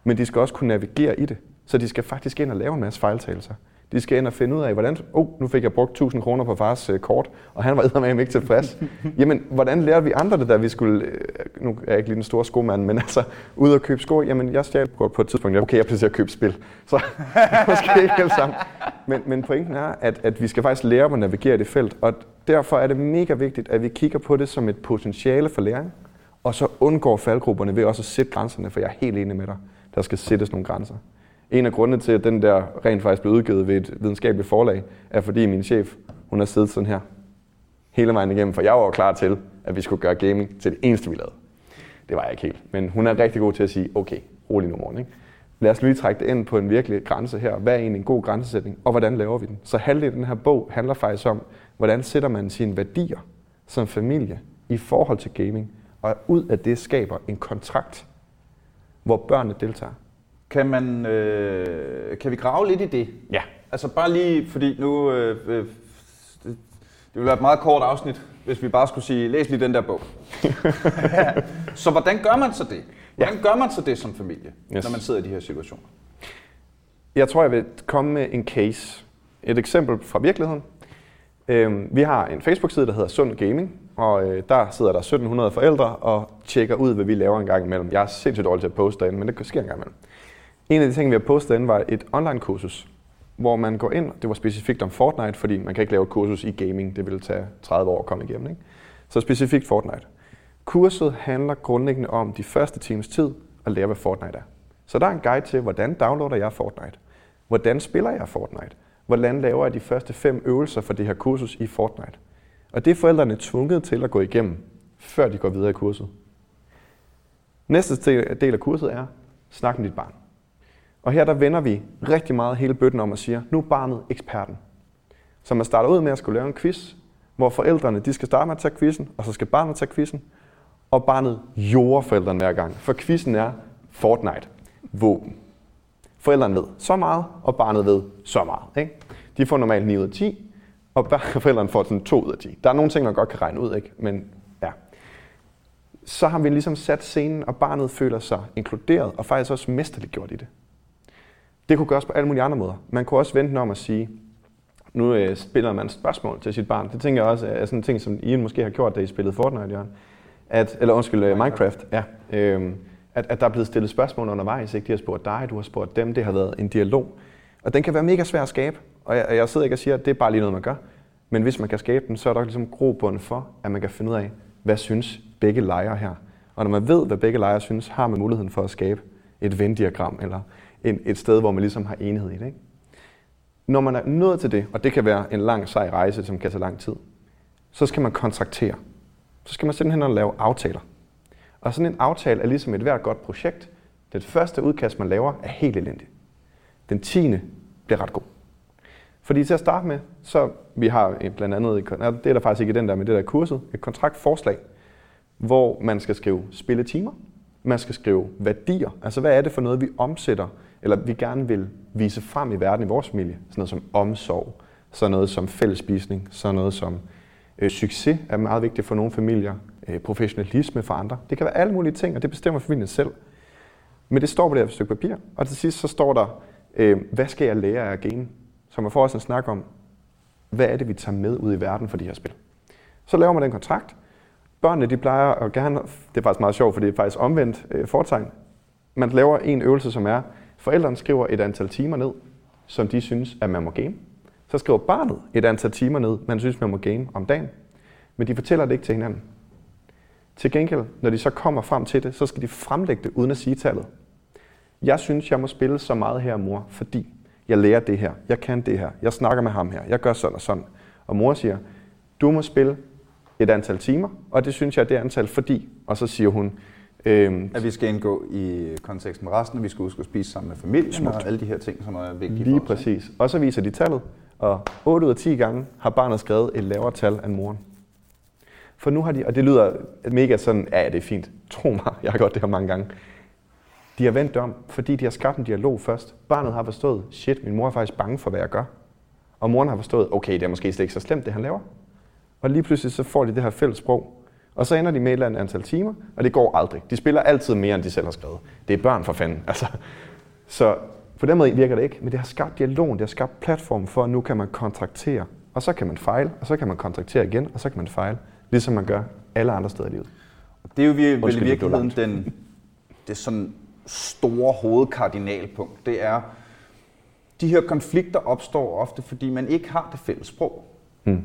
Men de skal også kunne navigere i det. Så de skal faktisk ind og lave en masse fejltagelser. De skal ind og finde ud af, hvordan, oh, nu fik jeg brugt 1000 kroner på fars øh, kort, og han var eddermame ikke tilfreds. jamen, hvordan lærte vi andre det, da vi skulle, øh, nu er jeg ikke lige den store skomand, men altså, ud og købe sko, jamen, jeg stjal på, på et tidspunkt, okay, jeg placerer at købe spil, så måske ikke helt sammen. Men, men pointen er, at, at vi skal faktisk lære at navigere i det felt, og derfor er det mega vigtigt, at vi kigger på det som et potentiale for læring, og så undgår faldgrupperne ved også at sætte grænserne, for jeg er helt enig med dig, der skal sættes nogle grænser. En af grundene til, at den der rent faktisk blev udgivet ved et videnskabeligt forlag, er fordi min chef, hun har siddet sådan her hele vejen igennem, for jeg var jo klar til, at vi skulle gøre gaming til det eneste, vi lavede. Det var jeg ikke helt, men hun er rigtig god til at sige, okay, rolig nu morgen. Ikke? Lad os lige trække det ind på en virkelig grænse her. Hvad er egentlig en god grænsesætning, og hvordan laver vi den? Så halvdelen af den her bog handler faktisk om, hvordan sætter man sine værdier som familie i forhold til gaming, og ud af det skaber en kontrakt, hvor børnene deltager. Kan, man, øh, kan vi grave lidt i det? Ja. Altså bare lige, fordi nu... Øh, øh, det, det ville være et meget kort afsnit, hvis vi bare skulle sige, læs lige den der bog. så hvordan gør man så det? Hvordan gør man så det som familie, Yes. når man sidder i de her situationer? Jeg tror, jeg vil komme med en case. Et eksempel fra virkeligheden. Øhm, vi har en Facebook-side, der hedder Sund Gaming, og øh, der sidder der 1700 forældre og tjekker ud, hvad vi laver en gang imellem. Jeg er sindssygt dårlig til at poste derinde, men det sker en gang imellem. En af de ting, vi har postet derinde, var et online-kursus, hvor man går ind, det var specifikt om Fortnite, fordi man kan ikke lave et kursus i gaming, det ville tage 30 år at komme igennem. Ikke? Så specifikt Fortnite. Kurset handler grundlæggende om de første times tid at lære, hvad Fortnite er. Så der er en guide til, hvordan downloader jeg Fortnite? Hvordan spiller jeg Fortnite? Hvordan laver jeg de første fem øvelser for det her kursus i Fortnite? Og det er forældrene tvunget til at gå igennem, før de går videre i kurset. Næste del af kurset er, snak med dit barn. Og her der vender vi rigtig meget hele bøtten om og siger, nu er barnet eksperten. Så man starter ud med at skulle lave en quiz, hvor forældrene de skal starte med at tage quizzen, og så skal barnet tage quizzen, og barnet jorder forældrene hver gang. For quizzen er Fortnite, våben. Forældrene ved så meget, og barnet ved så meget. Ikke? De får normalt 9 ud af 10, og forældrene får sådan 2 ud af 10. Der er nogle ting, man godt kan regne ud, ikke? men ja. Så har vi ligesom sat scenen, og barnet føler sig inkluderet, og faktisk også mesterligt gjort i det. Det kunne gøres på alle mulige andre måder. Man kunne også vente om at sige, nu øh, spiller man spørgsmål til sit barn. Det tænker jeg også er sådan en ting, som Ian måske har gjort, da I spillede Fortnite, Jørgen. At, eller undskyld, øh, Minecraft. Ja, øhm, at, at der er blevet stillet spørgsmål undervejs. Ikke? De har spurgt dig, du har spurgt dem. Det har været en dialog. Og den kan være mega svær at skabe. Og jeg, jeg sidder ikke og siger, at det er bare lige noget, man gør. Men hvis man kan skabe den, så er der ligesom grobund for, at man kan finde ud af, hvad synes begge lejre her. Og når man ved, hvad begge lejre synes, har man muligheden for at skabe et Venn-diagram, eller en, et sted, hvor man ligesom har enhed i det. Ikke? Når man er nået til det, og det kan være en lang, sej rejse, som kan tage lang tid, så skal man kontraktere. Så skal man simpelthen lave aftaler. Og sådan en aftale er ligesom et hvert godt projekt. Det første udkast, man laver, er helt elendigt. Den tiende bliver ret god. Fordi til at starte med, så vi har et- blandt andet, et det er der faktisk ikke i den der, men det der kurset, et kontraktforslag, hvor man skal skrive spilletimer, man skal skrive værdier, altså hvad er det for noget, vi omsætter, eller vi gerne vil vise frem i verden i vores familie, sådan noget som omsorg, sådan noget som fællesspisning, sådan noget som øh, succes er meget vigtigt for nogle familier, øh, professionalisme for andre. Det kan være alle mulige ting, og det bestemmer familien selv. Men det står på det her stykke papir, og til sidst så står der, øh, hvad skal jeg lære af game? Så man får også en snak om, hvad er det, vi tager med ud i verden for de her spil. Så laver man den kontrakt. Børnene, de plejer at gerne, det er faktisk meget sjovt, for det er faktisk omvendt øh, fortegn. Man laver en øvelse, som er, forældrene skriver et antal timer ned, som de synes, at man må game. Så skriver barnet et antal timer ned, man synes, man må game om dagen. Men de fortæller det ikke til hinanden. Til gengæld, når de så kommer frem til det, så skal de fremlægge det uden at sige tallet. Jeg synes, jeg må spille så meget her, mor, fordi jeg lærer det her, jeg kan det her, jeg snakker med ham her, jeg gør sådan og sådan. Og mor siger, du må spille et antal timer, og det synes jeg er det antal, fordi. Og så siger hun, øhm, At vi skal indgå i kontekst med resten, og vi skal huske at spise sammen med familien, Smukt. og alle de her ting, som er vigtige lige for os. ikke? præcis. Og så viser de tallet, og 8 ud af 10 gange har barnet skrevet et lavere tal end moren. For nu har de, og det lyder mega sådan, ja, det er fint, tro mig, jeg har gjort det her mange gange. De har vendt om, fordi de har skabt en dialog først. Barnet har forstået, shit, min mor er faktisk bange for, hvad jeg gør. Og moren har forstået, okay, det er måske slet ikke så slemt, det han laver. Og lige pludselig så får de det her fælles sprog. Og så ender de med et eller andet antal timer, og det går aldrig. De spiller altid mere, end de selv har skrevet. Det er børn for fanden. Altså. Så på den måde virker det ikke, men det har skabt dialogen, det har skabt platform for, at nu kan man kontraktere. Og så kan man fejle, og så kan man kontraktere igen, og så kan man fejle, ligesom man gør alle andre steder i livet. Det er jo vel i virkeligheden den, det sådan store hovedkardinalpunkt. Det er, de her konflikter opstår ofte, fordi man ikke har det fælles sprog. Hmm.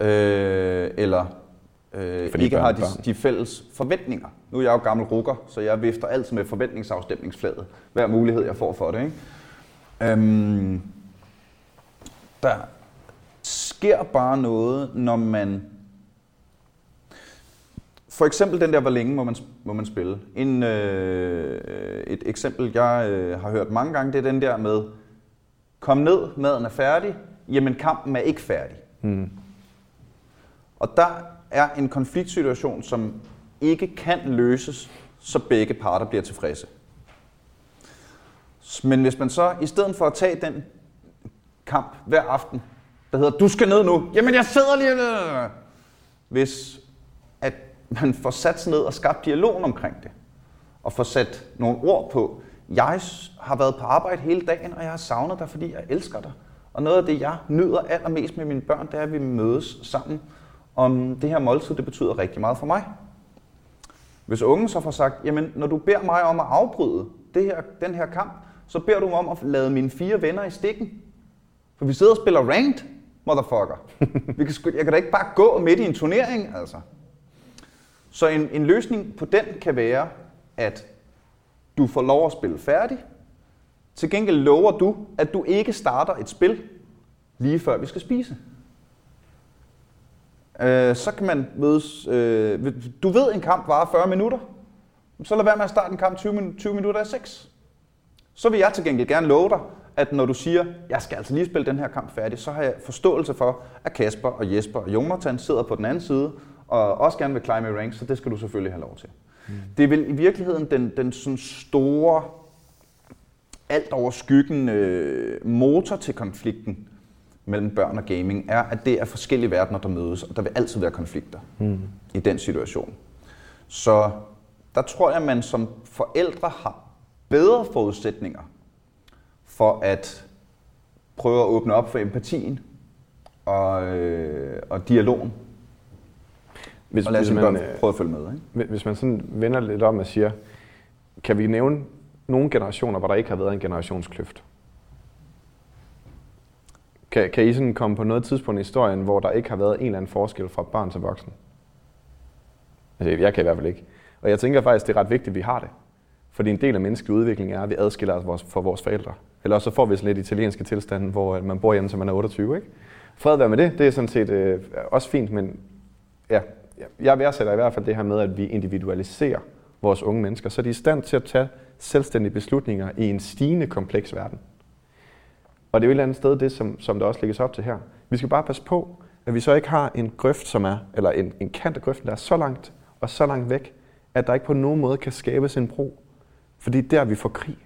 Øh, eller øh, Fordi ikke børn har de, børn. de fælles forventninger. Nu er jeg jo gammel rukker, så jeg vifter altid med forventningsafstemningsfladet. Hver mulighed, jeg får for det. Ikke? Øhm, der sker bare noget, når man... For eksempel den der, hvor længe må man, må man spille. En, øh, et eksempel, jeg øh, har hørt mange gange, det er den der med, kom ned, maden er færdig, jamen kampen er ikke færdig. Mm. Og der er en konfliktsituation, som ikke kan løses, så begge parter bliver tilfredse. Men hvis man så, i stedet for at tage den kamp hver aften, der hedder, du skal ned nu, jamen jeg sidder lige... Hvis at man får sat sig ned og skabt dialog omkring det, og får sat nogle ord på, jeg har været på arbejde hele dagen, og jeg har savnet dig, fordi jeg elsker dig. Og noget af det, jeg nyder allermest med mine børn, det er, at vi mødes sammen om det her måltid, det betyder rigtig meget for mig. Hvis ungen så får sagt, jamen når du beder mig om at afbryde det her, den her kamp, så beder du mig om at lade mine fire venner i stikken. For vi sidder og spiller ranked, motherfucker. Vi kan, jeg kan da ikke bare gå midt i en turnering, altså. Så en, en løsning på den kan være, at du får lov at spille færdig. Til gengæld lover du, at du ikke starter et spil lige før vi skal spise. Øh, så kan man mødes... Øh, du ved, en kamp varer 40 minutter. Så lad være med at starte en kamp 20, min- 20 minutter af 6. Så vil jeg til gengæld gerne love dig, at når du siger, jeg skal altså lige spille den her kamp færdig, så har jeg forståelse for, at Kasper og Jesper og Jonathan sidder på den anden side, og også gerne vil climb i ranks, så det skal du selvfølgelig have lov til. Mm. Det er vel i virkeligheden den, den sådan store, alt over skyggen øh, motor til konflikten mellem børn og gaming, er, at det er forskellige verdener, der mødes, og der vil altid være konflikter mm. i den situation. Så der tror jeg, man som forældre har bedre forudsætninger for at prøve at åbne op for empatien og, øh, og dialogen. Hvis, Og lad sine man, øh, prøve at følge med. Ikke? hvis- hvis man sådan vender lidt om og siger, kan vi nævne nogle generationer, hvor der ikke har været en generationskløft? Kan, kan I sådan komme på noget tidspunkt i historien, hvor der ikke har været en eller anden forskel fra barn til voksen? Altså, jeg kan i hvert fald ikke. Og jeg tænker faktisk, det er ret vigtigt, at vi har det. Fordi en del af menneskelig udvikling er, at vi adskiller os vores- fra vores forældre. Eller så får vi sådan lidt italienske tilstande, hvor man bor hjemme, til man er 28. Ikke? Fred være med det, det er sådan set øh, også fint, men ja, jeg værdsætter i hvert fald det her med, at vi individualiserer vores unge mennesker, så de er i stand til at tage selvstændige beslutninger i en stigende kompleks verden. Og det er jo et eller andet sted det, som, som der også lægges op til her. Vi skal bare passe på, at vi så ikke har en grøft, som er, eller en, en kant af grøften, der er så langt og så langt væk, at der ikke på nogen måde kan skabes en bro. Fordi der vi får krig.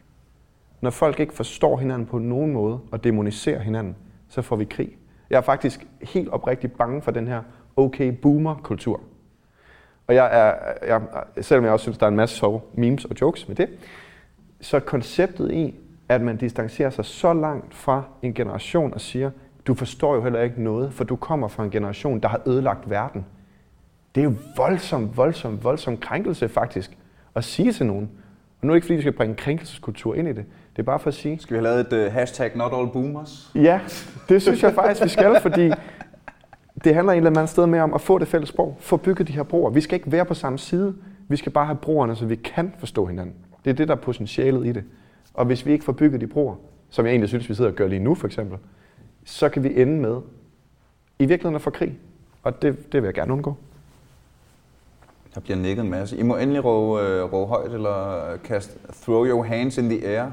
Når folk ikke forstår hinanden på nogen måde og demoniserer hinanden, så får vi krig. Jeg er faktisk helt oprigtigt bange for den her okay boomer-kultur. Og jeg er, jeg, selvom jeg også synes, der er en masse sjove memes og jokes med det, så konceptet i, at man distancerer sig så langt fra en generation og siger, du forstår jo heller ikke noget, for du kommer fra en generation, der har ødelagt verden. Det er jo voldsom, voldsom, voldsom krænkelse faktisk at sige til nogen. Og nu er det ikke fordi, vi skal bringe krænkelseskultur ind i det. Det er bare for at sige, Skal vi have lavet et uh, hashtag not all boomers? Ja, det synes jeg faktisk, vi skal, fordi det handler et eller andet sted mere om at få det fælles sprog, få bygget de her broer. Vi skal ikke være på samme side, vi skal bare have broerne, så vi kan forstå hinanden. Det er det, der er potentialet i det. Og hvis vi ikke får bygget de broer, som jeg egentlig synes, vi sidder og gør lige nu for eksempel, så kan vi ende med i virkeligheden at få krig. Og det, det vil jeg gerne undgå. Der bliver nikket en masse. I må endelig råbe, øh, råbe højt eller kaste throw your hands in the air.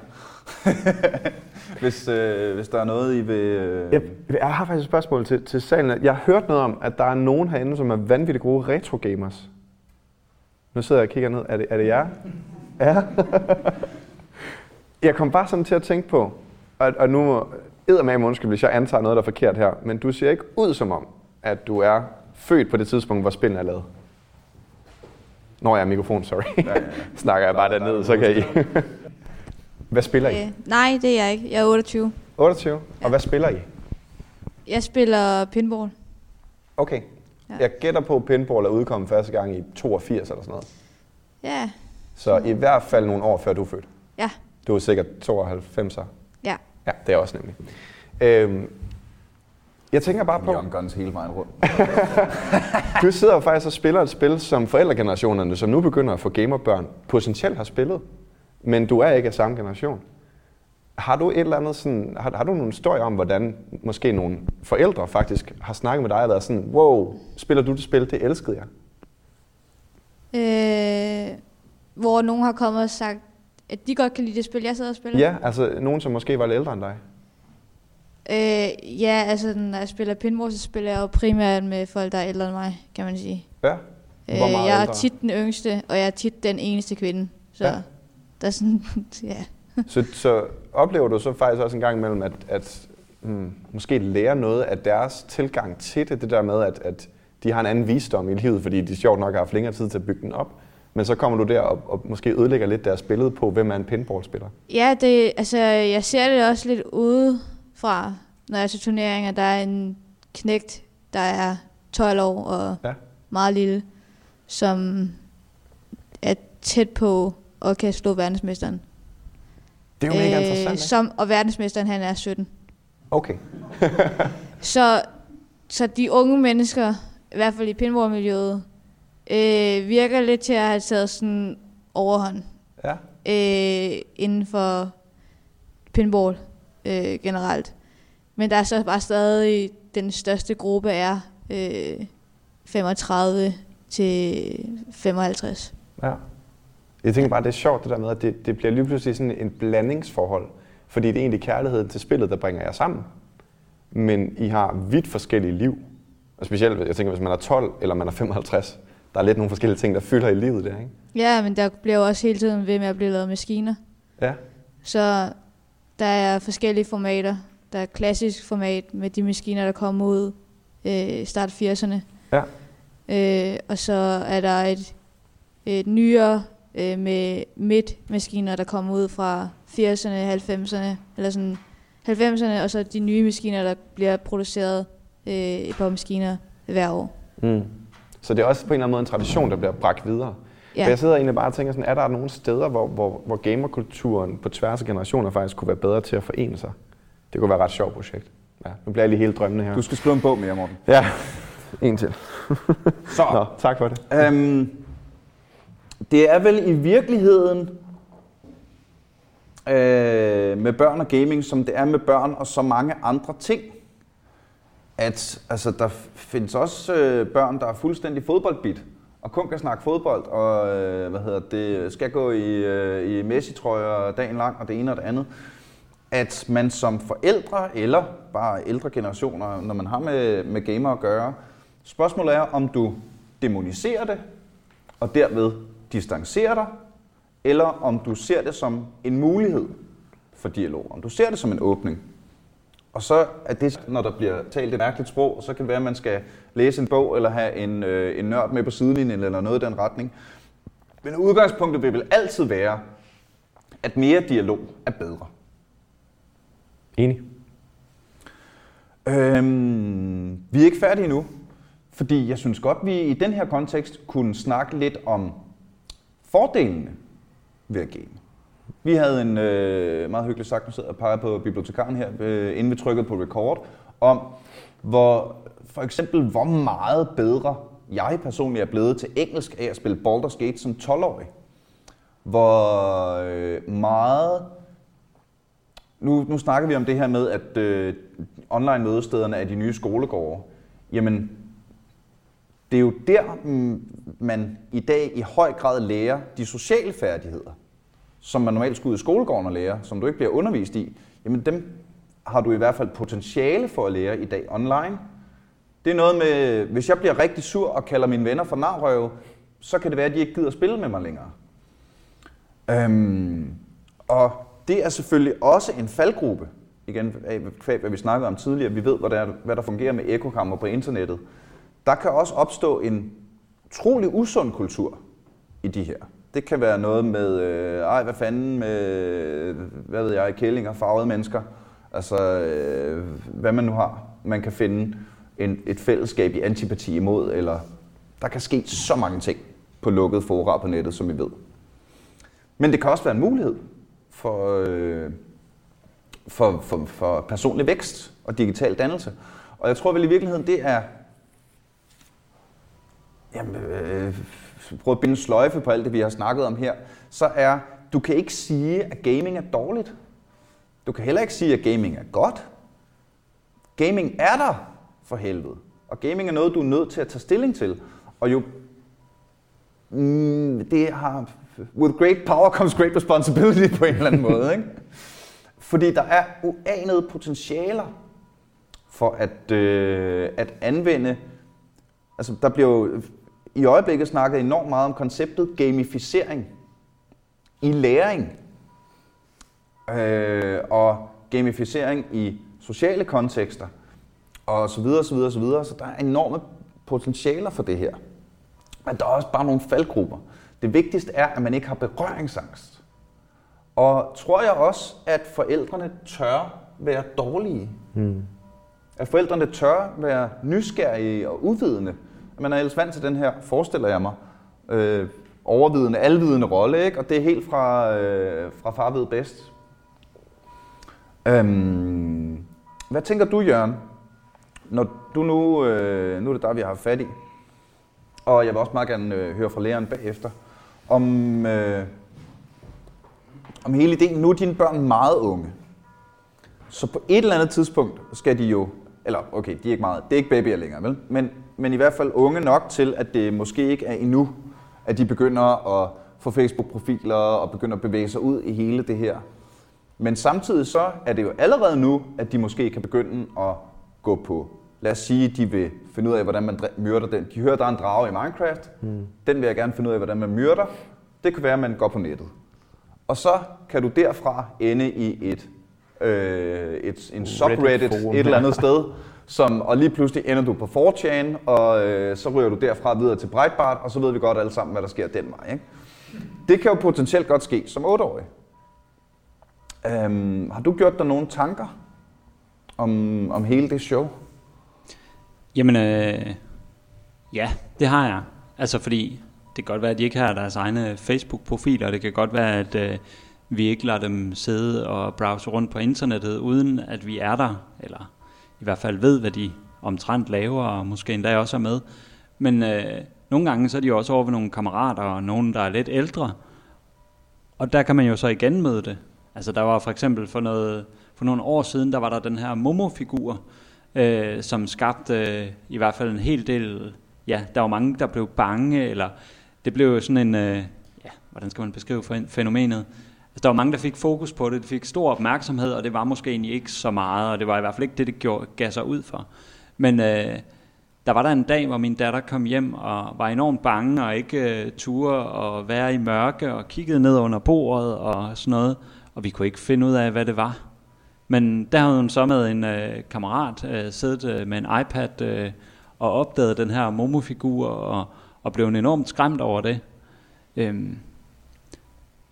hvis, øh, hvis der er noget, I vil... Øh, Jeg, jeg har faktisk et spørgsmål til, til salen. Jeg har hørt noget om, at der er nogen herinde, som er vanvittigt gode retro-gamers. Nu sidder jeg og kigger ned. Er det, er det jer? Ja. jeg kom bare sådan til at tænke på, og, og nu eddermame undskyld, hvis jeg antager noget, der er forkert her, men du ser ikke ud som om, at du er født på det tidspunkt, hvor spillene er lavet. Når jeg er mikrofon, sorry. ja, ja. Snakker jeg bare Der- der- dernede, så kan I. hvad spiller I? Øh, nej, det er jeg ikke. Jeg er 28. 28. Og hvad spiller I? Jeg spiller pinball. Okay. Ja. Jeg gætter på, at pinball er udkommet første gang i 82 eller sådan noget. Ja, Så i hvert fald nogle år før du er født. ja, Du er sikkert 92'er. ja. Ja, det er også nemlig. Øhm, jeg tænker bare på, Young Guns hele vejen rundt. du sidder jo faktisk og spiller et spil, som forældregenerationerne, som nu begynder at få gamerbørn, potentielt har spillet. Men du er ikke af samme generation. Har du et eller andet sådan, har, har du nogle historier om, hvordan måske nogle forældre faktisk har snakket med dig og været sådan, wow, spiller du det spil, det elskede jeg? Øh, hvor nogen har kommet og sagt, at de godt kan lide det spil, jeg sidder og spiller. Ja, altså nogen, som måske var lidt ældre end dig. Øh, ja, altså når jeg spiller pinball, så spiller jeg jo primært med folk, der er ældre end mig, kan man sige. Ja. Øh, Hvor meget jeg er ældre? tit den yngste, og jeg er tit den eneste kvinde. Så Ja. der er sådan, ja. Så, så oplever du så faktisk også en gang imellem, at, at hmm, måske lære noget af deres tilgang til det, det der med, at, at de har en anden visdom i livet, fordi de sjovt nok har haft længere tid til at bygge den op. Men så kommer du der og, og måske ødelægger lidt deres billede på, hvem er en pinballspiller. Ja, det, altså, jeg ser det også lidt udefra, når jeg er til turneringer. Der er en knægt, der er 12 år og Ja. meget lille, som er tæt på at kan slå verdensmesteren. Det er jo mega interessant, ikke? som, Og verdensmesteren, han er 17. Okay. Så, så de unge mennesker, i hvert fald i pinballmiljøet, øh, virker lidt til at have taget sådan overhånd Ja. øh, inden for pinball øh, generelt. Men der er så bare stadig, den største gruppe er øh, 35 til 55. Ja. Jeg tænker bare, det er sjovt det der med, at det, det bliver lige pludselig sådan en blandingsforhold. Fordi det er egentlig kærligheden til spillet, der bringer jer sammen. Men I har vidt forskellige liv. Og specielt, jeg tænker, hvis man er 12 eller man er 55, der er lidt nogle forskellige ting, der fylder i livet der, ikke? Ja, men der bliver jo også hele tiden ved med at blive lavet maskiner. Ja. Så der er forskellige formater. Der er klassisk format med de maskiner, der kom ud øh, start 80'erne. Ja. Øh, og så er der et, et nyere øh, med midt-maskiner, der kommer ud fra 80'erne, 90'erne, eller sådan 90'erne, og så de nye maskiner, der bliver produceret øh, et par maskiner hver år. Mm. Så det er også på en eller anden måde en tradition, der bliver bragt videre. Ja. For jeg sidder egentlig bare og tænker sådan, er der nogle steder, hvor, hvor, hvor gamerkulturen på tværs af generationer faktisk kunne være bedre til at forene sig? Det kunne være et ret sjovt projekt. Ja, nu bliver jeg lige helt drømmende her. Du skal skrive en bog mere, Morten. Ja, en til. Så, Nå, tak for det. Øhm, det er vel i virkeligheden øh, med børn og gaming, som det er med børn og så mange andre ting. At altså, der findes også øh, børn, der er fuldstændig fodboldbit, og kun kan snakke fodbold, og øh, hvad hedder det, skal gå i, øh, i Messi-trøjer dagen lang, og det ene og det andet. At man som forældre, eller bare ældre generationer, når man har med, med gamer at gøre, spørgsmålet er, om du demoniserer det, og derved distancerer dig, eller om du ser det som en mulighed for dialog, om du ser det som en åbning. Og så er det, når der bliver talt et mærkeligt sprog, så kan det være, at man skal læse en bog, eller have en, øh, en nørd med på sidelinjen, eller noget i den retning. Men udgangspunktet vil vel altid være, at mere dialog er bedre. Enig. Øhm, vi er ikke færdige nu, fordi jeg synes godt, vi i den her kontekst kunne snakke lidt om fordelene ved at game. Vi havde en øh, meget hyggelig sagt, nu sidder jeg og peger på bibliotekaren her, øh, inden vi trykkede på record, om hvor, for eksempel, hvor meget bedre jeg personligt er blevet til engelsk af at spille Baldur's Gate som 12-årig. Hvor øh, meget nu, nu snakker vi om det her med, at øh, online mødestederne er de nye skolegårde. Jamen, det er jo der, mm, man i dag i høj grad lærer de sociale færdigheder, som man normalt skulle ud i skolegården og lære, som du ikke bliver undervist i. Jamen, dem har du i hvert fald potentiale for at lære i dag online. Det er noget med, hvis jeg bliver rigtig sur og kalder mine venner for narrøve, så kan det være, at de ikke gider spille med mig længere. Øhm, og det er selvfølgelig også en faldgruppe, igen af kvæg, hvad vi snakkede om tidligere. Vi ved, hvad der, hvad der fungerer med ekokammer på internettet. Der kan også opstå en utrolig usund kultur i de her. Det kan være noget med, øh, ej, hvad fanden med, hvad ved jeg, kællinger, farvede mennesker. Altså, øh, hvad man nu har. Man kan finde en, et fællesskab i antipati imod, eller der kan ske så mange ting på lukkede fora på nettet, som vi ved. Men det kan også være en mulighed for, øh, for, for, for personlig vækst og digital dannelse. Og jeg tror vel i virkeligheden, det er... Jamen, øh, prøv at binde sløjfe på alt det, vi har snakket om her. Så er, du kan ikke sige, at gaming er dårligt. Du kan heller ikke sige, at gaming er godt. Gaming er der for helvede. Og gaming er noget, du er nødt til at tage stilling til. Og jo... Mm, det har... With great power comes great responsibility på en eller anden måde, ikke? Fordi der er uanede potentialer for at, øh, at anvende... Altså, der bliver jo i øjeblikket snakket enormt meget om konceptet gamificering i læring. Øh, og gamificering i sociale kontekster, og så videre, så videre, så videre. Så der er enorme potentialer for det her. Men der er også bare nogle faldgrupper. Det vigtigste er, at man ikke har berøringsangst. Og tror jeg også, at forældrene tør være dårlige. Mm. At forældrene tør være nysgerrige og uvidende. Man er ellers vant til den her, forestiller jeg mig, øh, overvidende, alvidende rolle, ikke? og det er helt fra, øh, fra far ved bedst. Øhm, hvad tænker du, Jørgen, når du nu, øh, nu er det der, vi har fat i, og jeg vil også meget gerne øh, høre fra læreren bagefter, om, øh, om hele ideen. Nu er dine børn meget unge, så på et eller andet tidspunkt skal de jo, eller okay, de er ikke meget, det er ikke babyer længere, vel? Men, men i hvert fald unge nok til, at det måske ikke er endnu, at de begynder at få Facebook-profiler og begynder at bevæge sig ud i hele det her. Men samtidig så er det jo allerede nu, at de måske kan begynde at gå på, lad os sige, de vil finde ud af, hvordan man myrder den. De hører, der er en drage i Minecraft. Mm. Den vil jeg gerne finde ud af, hvordan man myrder. Det kan være, at man går på nettet. Og så kan du derfra ende i et, øh, et en subreddit et eller andet sted, som, og lige pludselig ender du på 4chan, og øh, så ryger du derfra videre til Breitbart, og så ved vi godt alle sammen, hvad der sker den vej. Ikke? Det kan jo potentielt godt ske som 8-årig. Øhm, har du gjort dig nogle tanker om, om hele det show? Jamen, øh, ja, det har jeg. Altså fordi, det kan godt være, at de ikke har deres egne Facebook-profiler, det kan godt være, at øh, vi ikke lader dem sidde og browse rundt på internettet, uden at vi er der, eller i hvert fald ved, hvad de omtrent laver, og måske endda også er med. Men øh, nogle gange så er de også over ved nogle kammerater, og nogen, der er lidt ældre, og der kan man jo så igen møde det. Altså der var for eksempel for, noget, for nogle år siden, der var der den her Momo-figur, øh, som skabte øh, i hvert fald en hel del, ja, der var mange, der blev bange, eller det blev jo sådan en, øh, ja, hvordan skal man beskrive fænomenet? Altså, der var mange, der fik fokus på det, det fik stor opmærksomhed, og det var måske egentlig ikke så meget, og det var i hvert fald ikke det, det gjorde, gav sig ud for. Men øh, der var der en dag, hvor min datter kom hjem og var enormt bange og ikke øh, turde og være i mørke og kiggede ned under bordet og sådan noget og vi kunne ikke finde ud af, hvad det var. Men der havde hun så med en øh, kammerat øh, siddet øh, med en iPad øh, og opdaget den her Momo-figur og, og blev enormt skræmt over det. Øhm,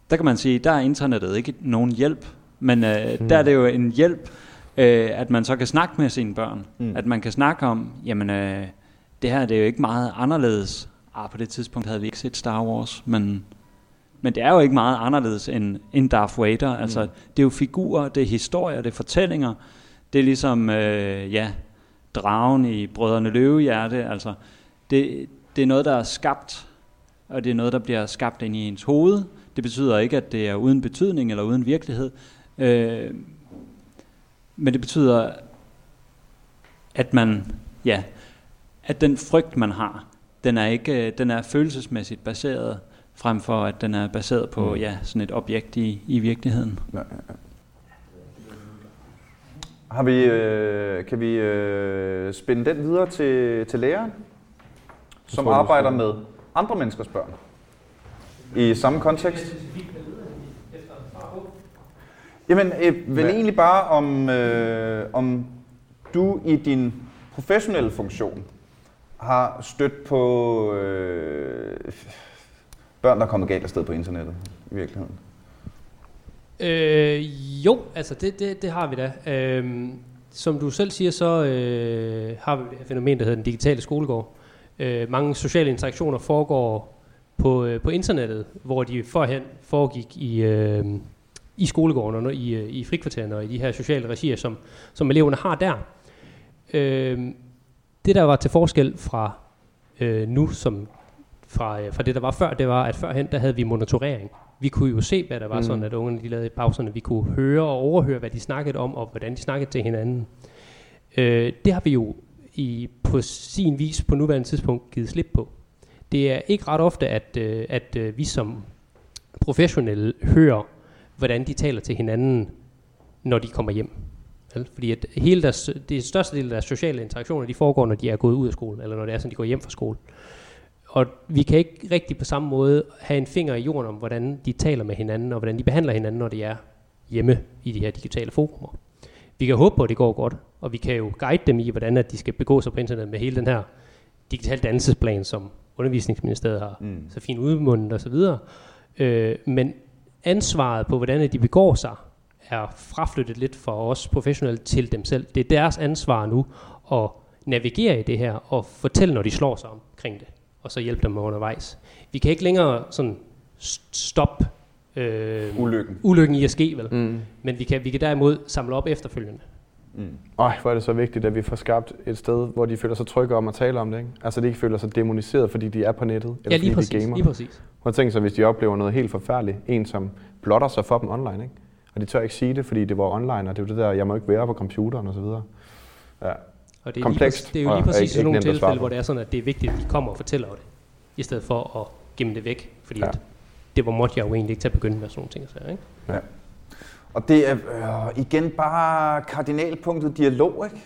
der kan man sige, der er internettet ikke nogen hjælp, men øh, mm. der er det jo en hjælp, øh, at man så kan snakke med sine børn. Mm. At man kan snakke om, jamen øh, det her det er jo ikke meget anderledes. Ah, på det tidspunkt havde vi ikke set Star Wars, men men det er jo ikke meget anderledes end, end Darth Vader. Mm. Altså, det er jo figurer, det er historier, det er fortællinger. Det er ligesom, øh, ja, dragen i Brødrene Løvehjerte. Altså, det, det er noget, der er skabt, og det er noget, der bliver skabt ind i ens hoved. Det betyder ikke, at det er uden betydning eller uden virkelighed. Øh, men det betyder, at man, ja, at den frygt, man har, den er ikke, den er følelsesmæssigt baseret frem for at den er baseret på mm. ja, sådan et objekt i, i virkeligheden. Ja, ja, ja. Har vi, øh, kan vi øh, spænde den videre til, til læreren, som arbejder med andre menneskers børn i samme kontekst? Jamen, øh, vel egentlig bare om, øh, om du i din professionelle funktion har stødt på øh, børn, der er kommet galt afsted på internettet i virkeligheden? Øh, jo, altså det, det, det har vi da. Øh, som du selv siger, så øh, har vi et fænomen, der hedder den digitale skolegård. Øh, mange sociale interaktioner foregår på, øh, på internettet, hvor de forhen foregik i, øh, i skolegården og i, øh, i frikvartererne og i de her sociale regier, som, som eleverne har der. Øh, det, der var til forskel fra øh, nu, som fra, øh, fra det, der var før, det var, at førhen, der havde vi monitorering. Vi kunne jo se, hvad der var mm. sådan, at ungerne de lavede i pauserne. Vi kunne høre og overhøre, hvad de snakkede om, og hvordan de snakkede til hinanden. Øh, det har vi jo i, på sin vis på nuværende tidspunkt givet slip på. Det er ikke ret ofte, at, øh, at øh, vi som professionelle hører, hvordan de taler til hinanden, når de kommer hjem. Vel? Fordi at hele deres, det største del af deres sociale interaktioner, de foregår, når de er gået ud af skolen, eller når det er sådan, de går hjem fra skole. Og vi kan ikke rigtig på samme måde have en finger i jorden om, hvordan de taler med hinanden, og hvordan de behandler hinanden, når de er hjemme i de her digitale forumer. Vi kan håbe på, at det går godt, og vi kan jo guide dem i, hvordan at de skal begå sig på internet med hele den her digital dannelsesplan, som undervisningsministeriet har Mm. så fint udmundet osv. Øh, men ansvaret på, hvordan de begår sig, er fraflyttet lidt fra os professionelle til dem selv. Det er deres ansvar nu at navigere i det her og fortælle, når de slår sig omkring det, og så hjælpe dem undervejs. Vi kan ikke længere sådan st- stoppe øh, Ulykken. ulykken i at ske, vel? Mm. Men vi kan, vi kan derimod samle op efterfølgende. Mm. Ej, hvor er det så vigtigt, at vi får skabt et sted, hvor de føler sig trygge om at tale om det. Ikke? Altså, de ikke føler sig demoniseret, fordi de er på nettet, eller ja, lige fordi de præcis, gamer. lige præcis. Prøv at tænke sig, hvis de oplever noget helt forfærdeligt. En, som blotter sig for dem online, ikke? Og de tør ikke sige det, fordi det var online, og det er jo det der, jeg må ikke være på computeren og så videre. Ja. Og det er Komplekst, Lige, præcis- det er jo lige præcis sådan nogle tilfælde, hvor det er sådan, at det er vigtigt, at de kommer og fortæller det, i stedet for at gemme det væk. Fordi ja. at det var måtte jeg jo egentlig ikke til at begynde med sådan nogle ting. og sager, ikke? Og det er øh, igen bare kardinalpunktet dialog, ikke?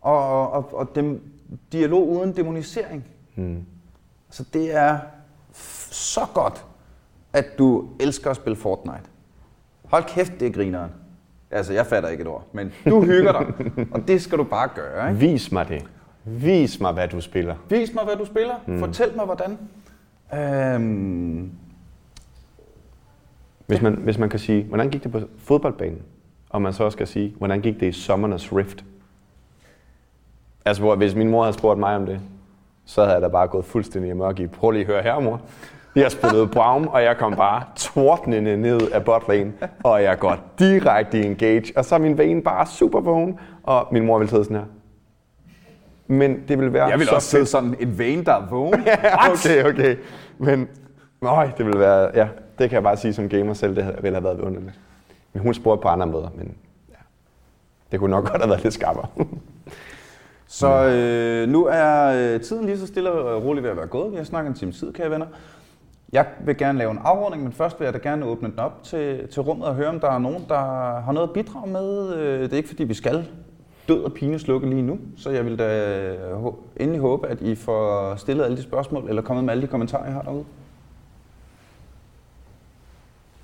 Og, og, og dem, dialog uden demonisering. Mm. Så det er så godt, at du elsker at spille Fortnite. Hold kæft, det er grineren. Altså, jeg fatter ikke et ord, men du hygger dig, og det skal du bare gøre, ikke? Vis mig det. Vis mig, hvad du spiller. Vis mig, hvad du spiller. Mm. Fortæl mig, hvordan. Øhm, Hvis man, hvis man kan sige, hvordan gik det på fodboldbanen? Og man så også skal sige, hvordan gik det i Sommernes Rift? Altså, hvor, hvis min mor havde spurgt mig om det, så havde jeg da bare gået fuldstændig amok i. Prøv lige at høre her, mor. Jeg spillede Braum, og jeg kom bare tordnende ned af botlane, og jeg går direkte i engage, og så er min vane bare super vågen, og min mor vil sidde sådan her. Men det vil være jeg vil så også sidde sådan en vane, der er vågen. Ja, okay, okay. Men nøj, det ville være, ja, det kan jeg bare sige som gamer selv, det ville have været vidunderligt. Men hun spurgte på andre måder, men ja, det kunne nok godt have været lidt skarpere. Så øh, nu er øh, tiden lige så stille og roligt ved at være gået. Vi har snakket en time tid, kære venner. Jeg vil gerne lave en afrunding, men først vil jeg da gerne åbne den op til, til rummet og høre, om der er nogen, der har noget at bidrage med. Øh, det er ikke fordi, vi skal død og pine slukke lige nu, så jeg vil da øh, endelig håbe, at I får stillet alle de spørgsmål, eller kommet med alle de kommentarer, I har derude.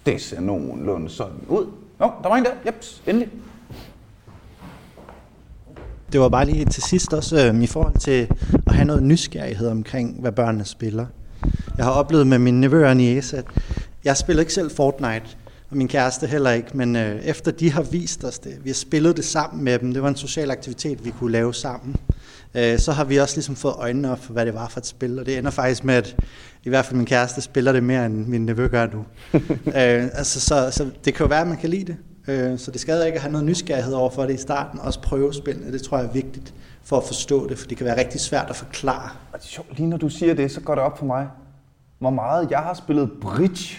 Det ser nogenlunde sådan ud. Nå, der var en der. Jeps, endelig. Det var bare lige til sidst også øh, i forhold til at have noget nysgerrighed omkring, hvad børnene spiller. Jeg har oplevet med mine nevøer og niece, at jeg spiller ikke selv Fortnite, og min kæreste heller ikke, men øh, efter de har vist os det, vi har spillet det sammen med dem, det var en social aktivitet, vi kunne lave sammen, øh, så har vi også ligesom fået øjnene op for, hvad det var for et spil, og det ender faktisk med, at i hvert fald min kæreste spiller det mere, end min nevø gør nu. øh, altså, så, så det kan jo være, at man kan lide det. Øh, så det skader ikke at have noget nysgerrighed over for det i starten, også prøve spillene, det tror jeg er vigtigt for at forstå det, for det kan være rigtig svært at forklare. Og det er sjovt, lige når du siger det, så går det op for mig, hvor meget jeg har spillet bridge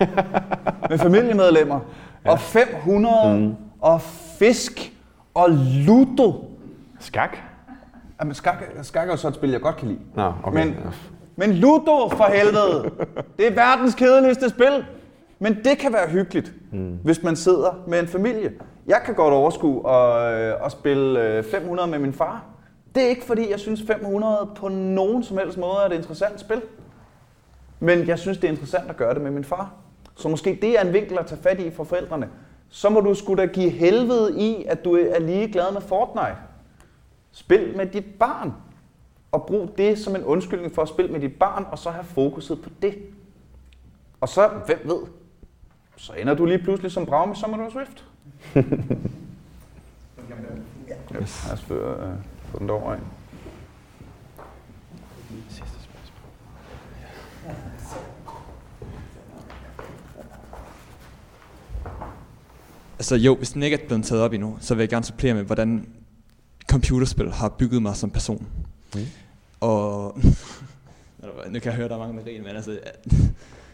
med familiemedlemmer, ja. og 500, mm. og fisk, og ludo. Skak? Jamen, skak, skak er jo så et spil, jeg godt kan lide. Nå, okay. Men, men ludo, for helvede, det er verdens kedeligste spil. Men det kan være hyggeligt, mm. hvis man sidder med en familie. Jeg kan godt overskue at, øh, at spille øh, 500 med min far. Det er ikke fordi, jeg synes 500 på nogen som helst måde er et interessant spil. Men jeg synes, det er interessant at gøre det med min far. Så måske det er en vinkel at tage fat i for forældrene. Så må du skulle da give helvede i, at du er lige glad med Fortnite. Spil med dit barn. Og brug det som en undskyldning for at spille med dit barn, og så have fokuset på det. Og så, hvem ved, så ender du lige pludselig som Braum i Summer Swift. yes. Lad os få, øh, få den derovre ind. Altså jo, hvis den ikke er blevet taget op endnu, så vil jeg gerne supplere med, hvordan computerspil har bygget mig som person. Mm. Og nu kan jeg høre, der er mange med grin, men altså,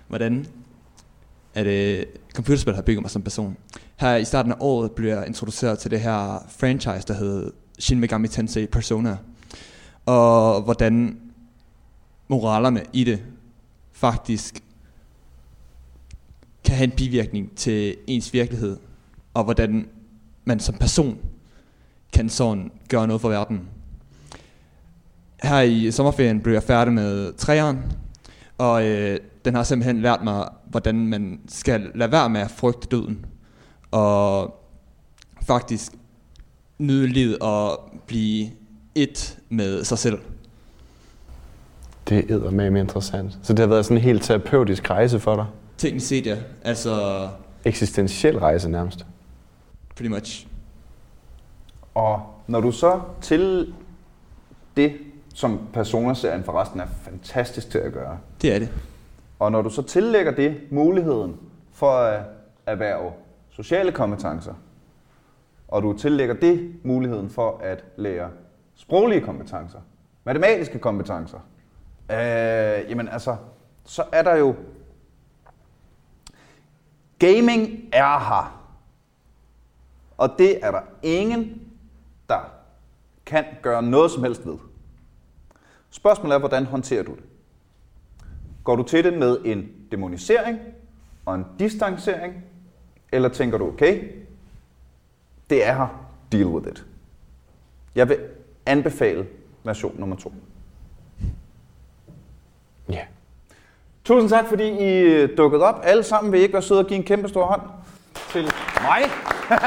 hvordan at øh, computerspil har bygget mig som person. Her i starten af året blev jeg introduceret til det her franchise, der hedder Shin Megami Tensei Persona. Og hvordan moralerne i det faktisk kan have en bivirkning til ens virkelighed, og hvordan man som person kan sådan gøre noget for verden. Her i sommerferien blev jeg færdig med træeren, og øh, den har simpelthen lært mig, hvordan man skal lade være med at frygte døden, og faktisk nyde livet og blive et med sig selv. Det er med interessant. Så det har været sådan en helt terapeutisk rejse for dig? Teknisk set, ja. Altså, Eksistentiel rejse nærmest. pretty much. Og når du så til det, som Persona-serien forresten er fantastisk til at gøre, Det er det. og når du så tillægger det muligheden for at erhverve sociale kompetencer, og du tillægger det muligheden for at lære sproglige kompetencer, matematiske kompetencer, øh, jamen altså, så er der jo... Gaming er her. Og det er der ingen, kan gøre noget som helst ved. Spørgsmålet er, hvordan håndterer du det? Går du til det med en demonisering og en distancering? Eller tænker du, okay, det er her, deal with it. Jeg vil anbefale version nummer to. Ja. Tusind tak, fordi I dukkede op. Alle sammen vil I ikke være søde og give en kæmpe stor hånd til mig,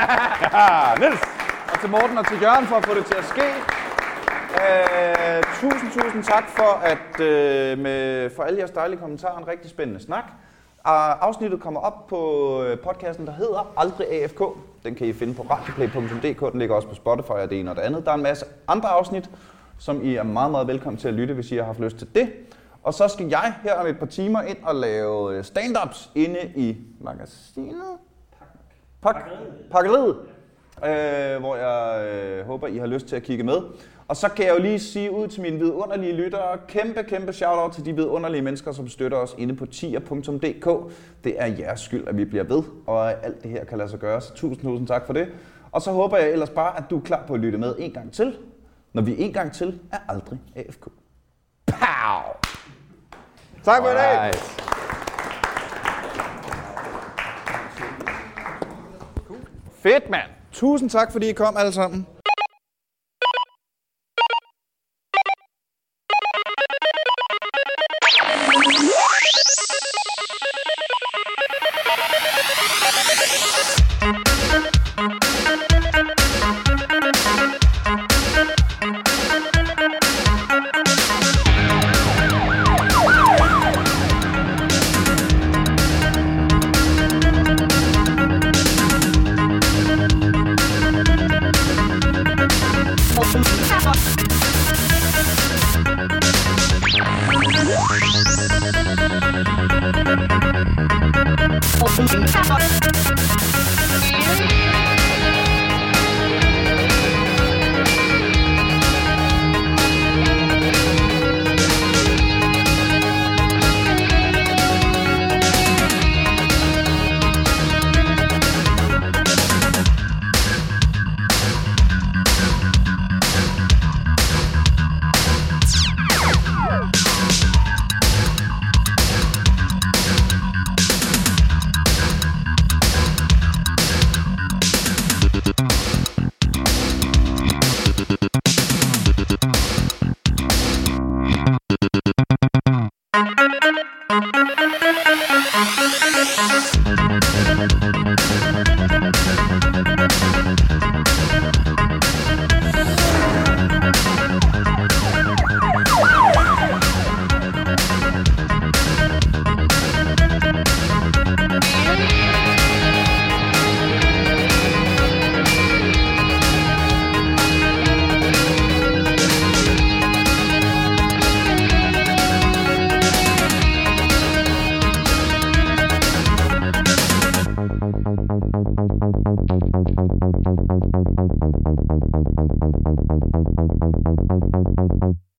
Niels, og til Morten og til Jørgen for at få det til at ske. Uh, tusind, tusind tak for, at, uh, med, for alle jeres dejlige kommentarer. En rigtig spændende snak. Uh, afsnittet kommer op på øh, podcasten, der hedder Aldrig AFK. Den kan I finde på radioplay.dk. Den ligger også på Spotify og det ene og det andet. Der er en masse andre afsnit, som I er meget, meget velkommen til at lytte, hvis I har haft lyst til det. Og så skal jeg her om et par timer ind og lave øh, stand-ups inde i magasinet. Pak Pakkeriet. Øh, hvor jeg øh, håber, I har lyst til at kigge med. Og så kan jeg jo lige sige ud til mine vidunderlige lyttere, kæmpe, kæmpe shout-out til de vidunderlige mennesker, som støtter os inde på tier.dk. Det er jeres skyld, at vi bliver ved, og alt det her kan lade sig gøre. Så tusind, tusind tak for det. Og så håber jeg ellers bare, at du er klar på at lytte med en gang til, når vi en gang til er aldrig AFK. Pow! Tak for i dag! Fedt, mand! Tusind tak, fordi I kom alle sammen.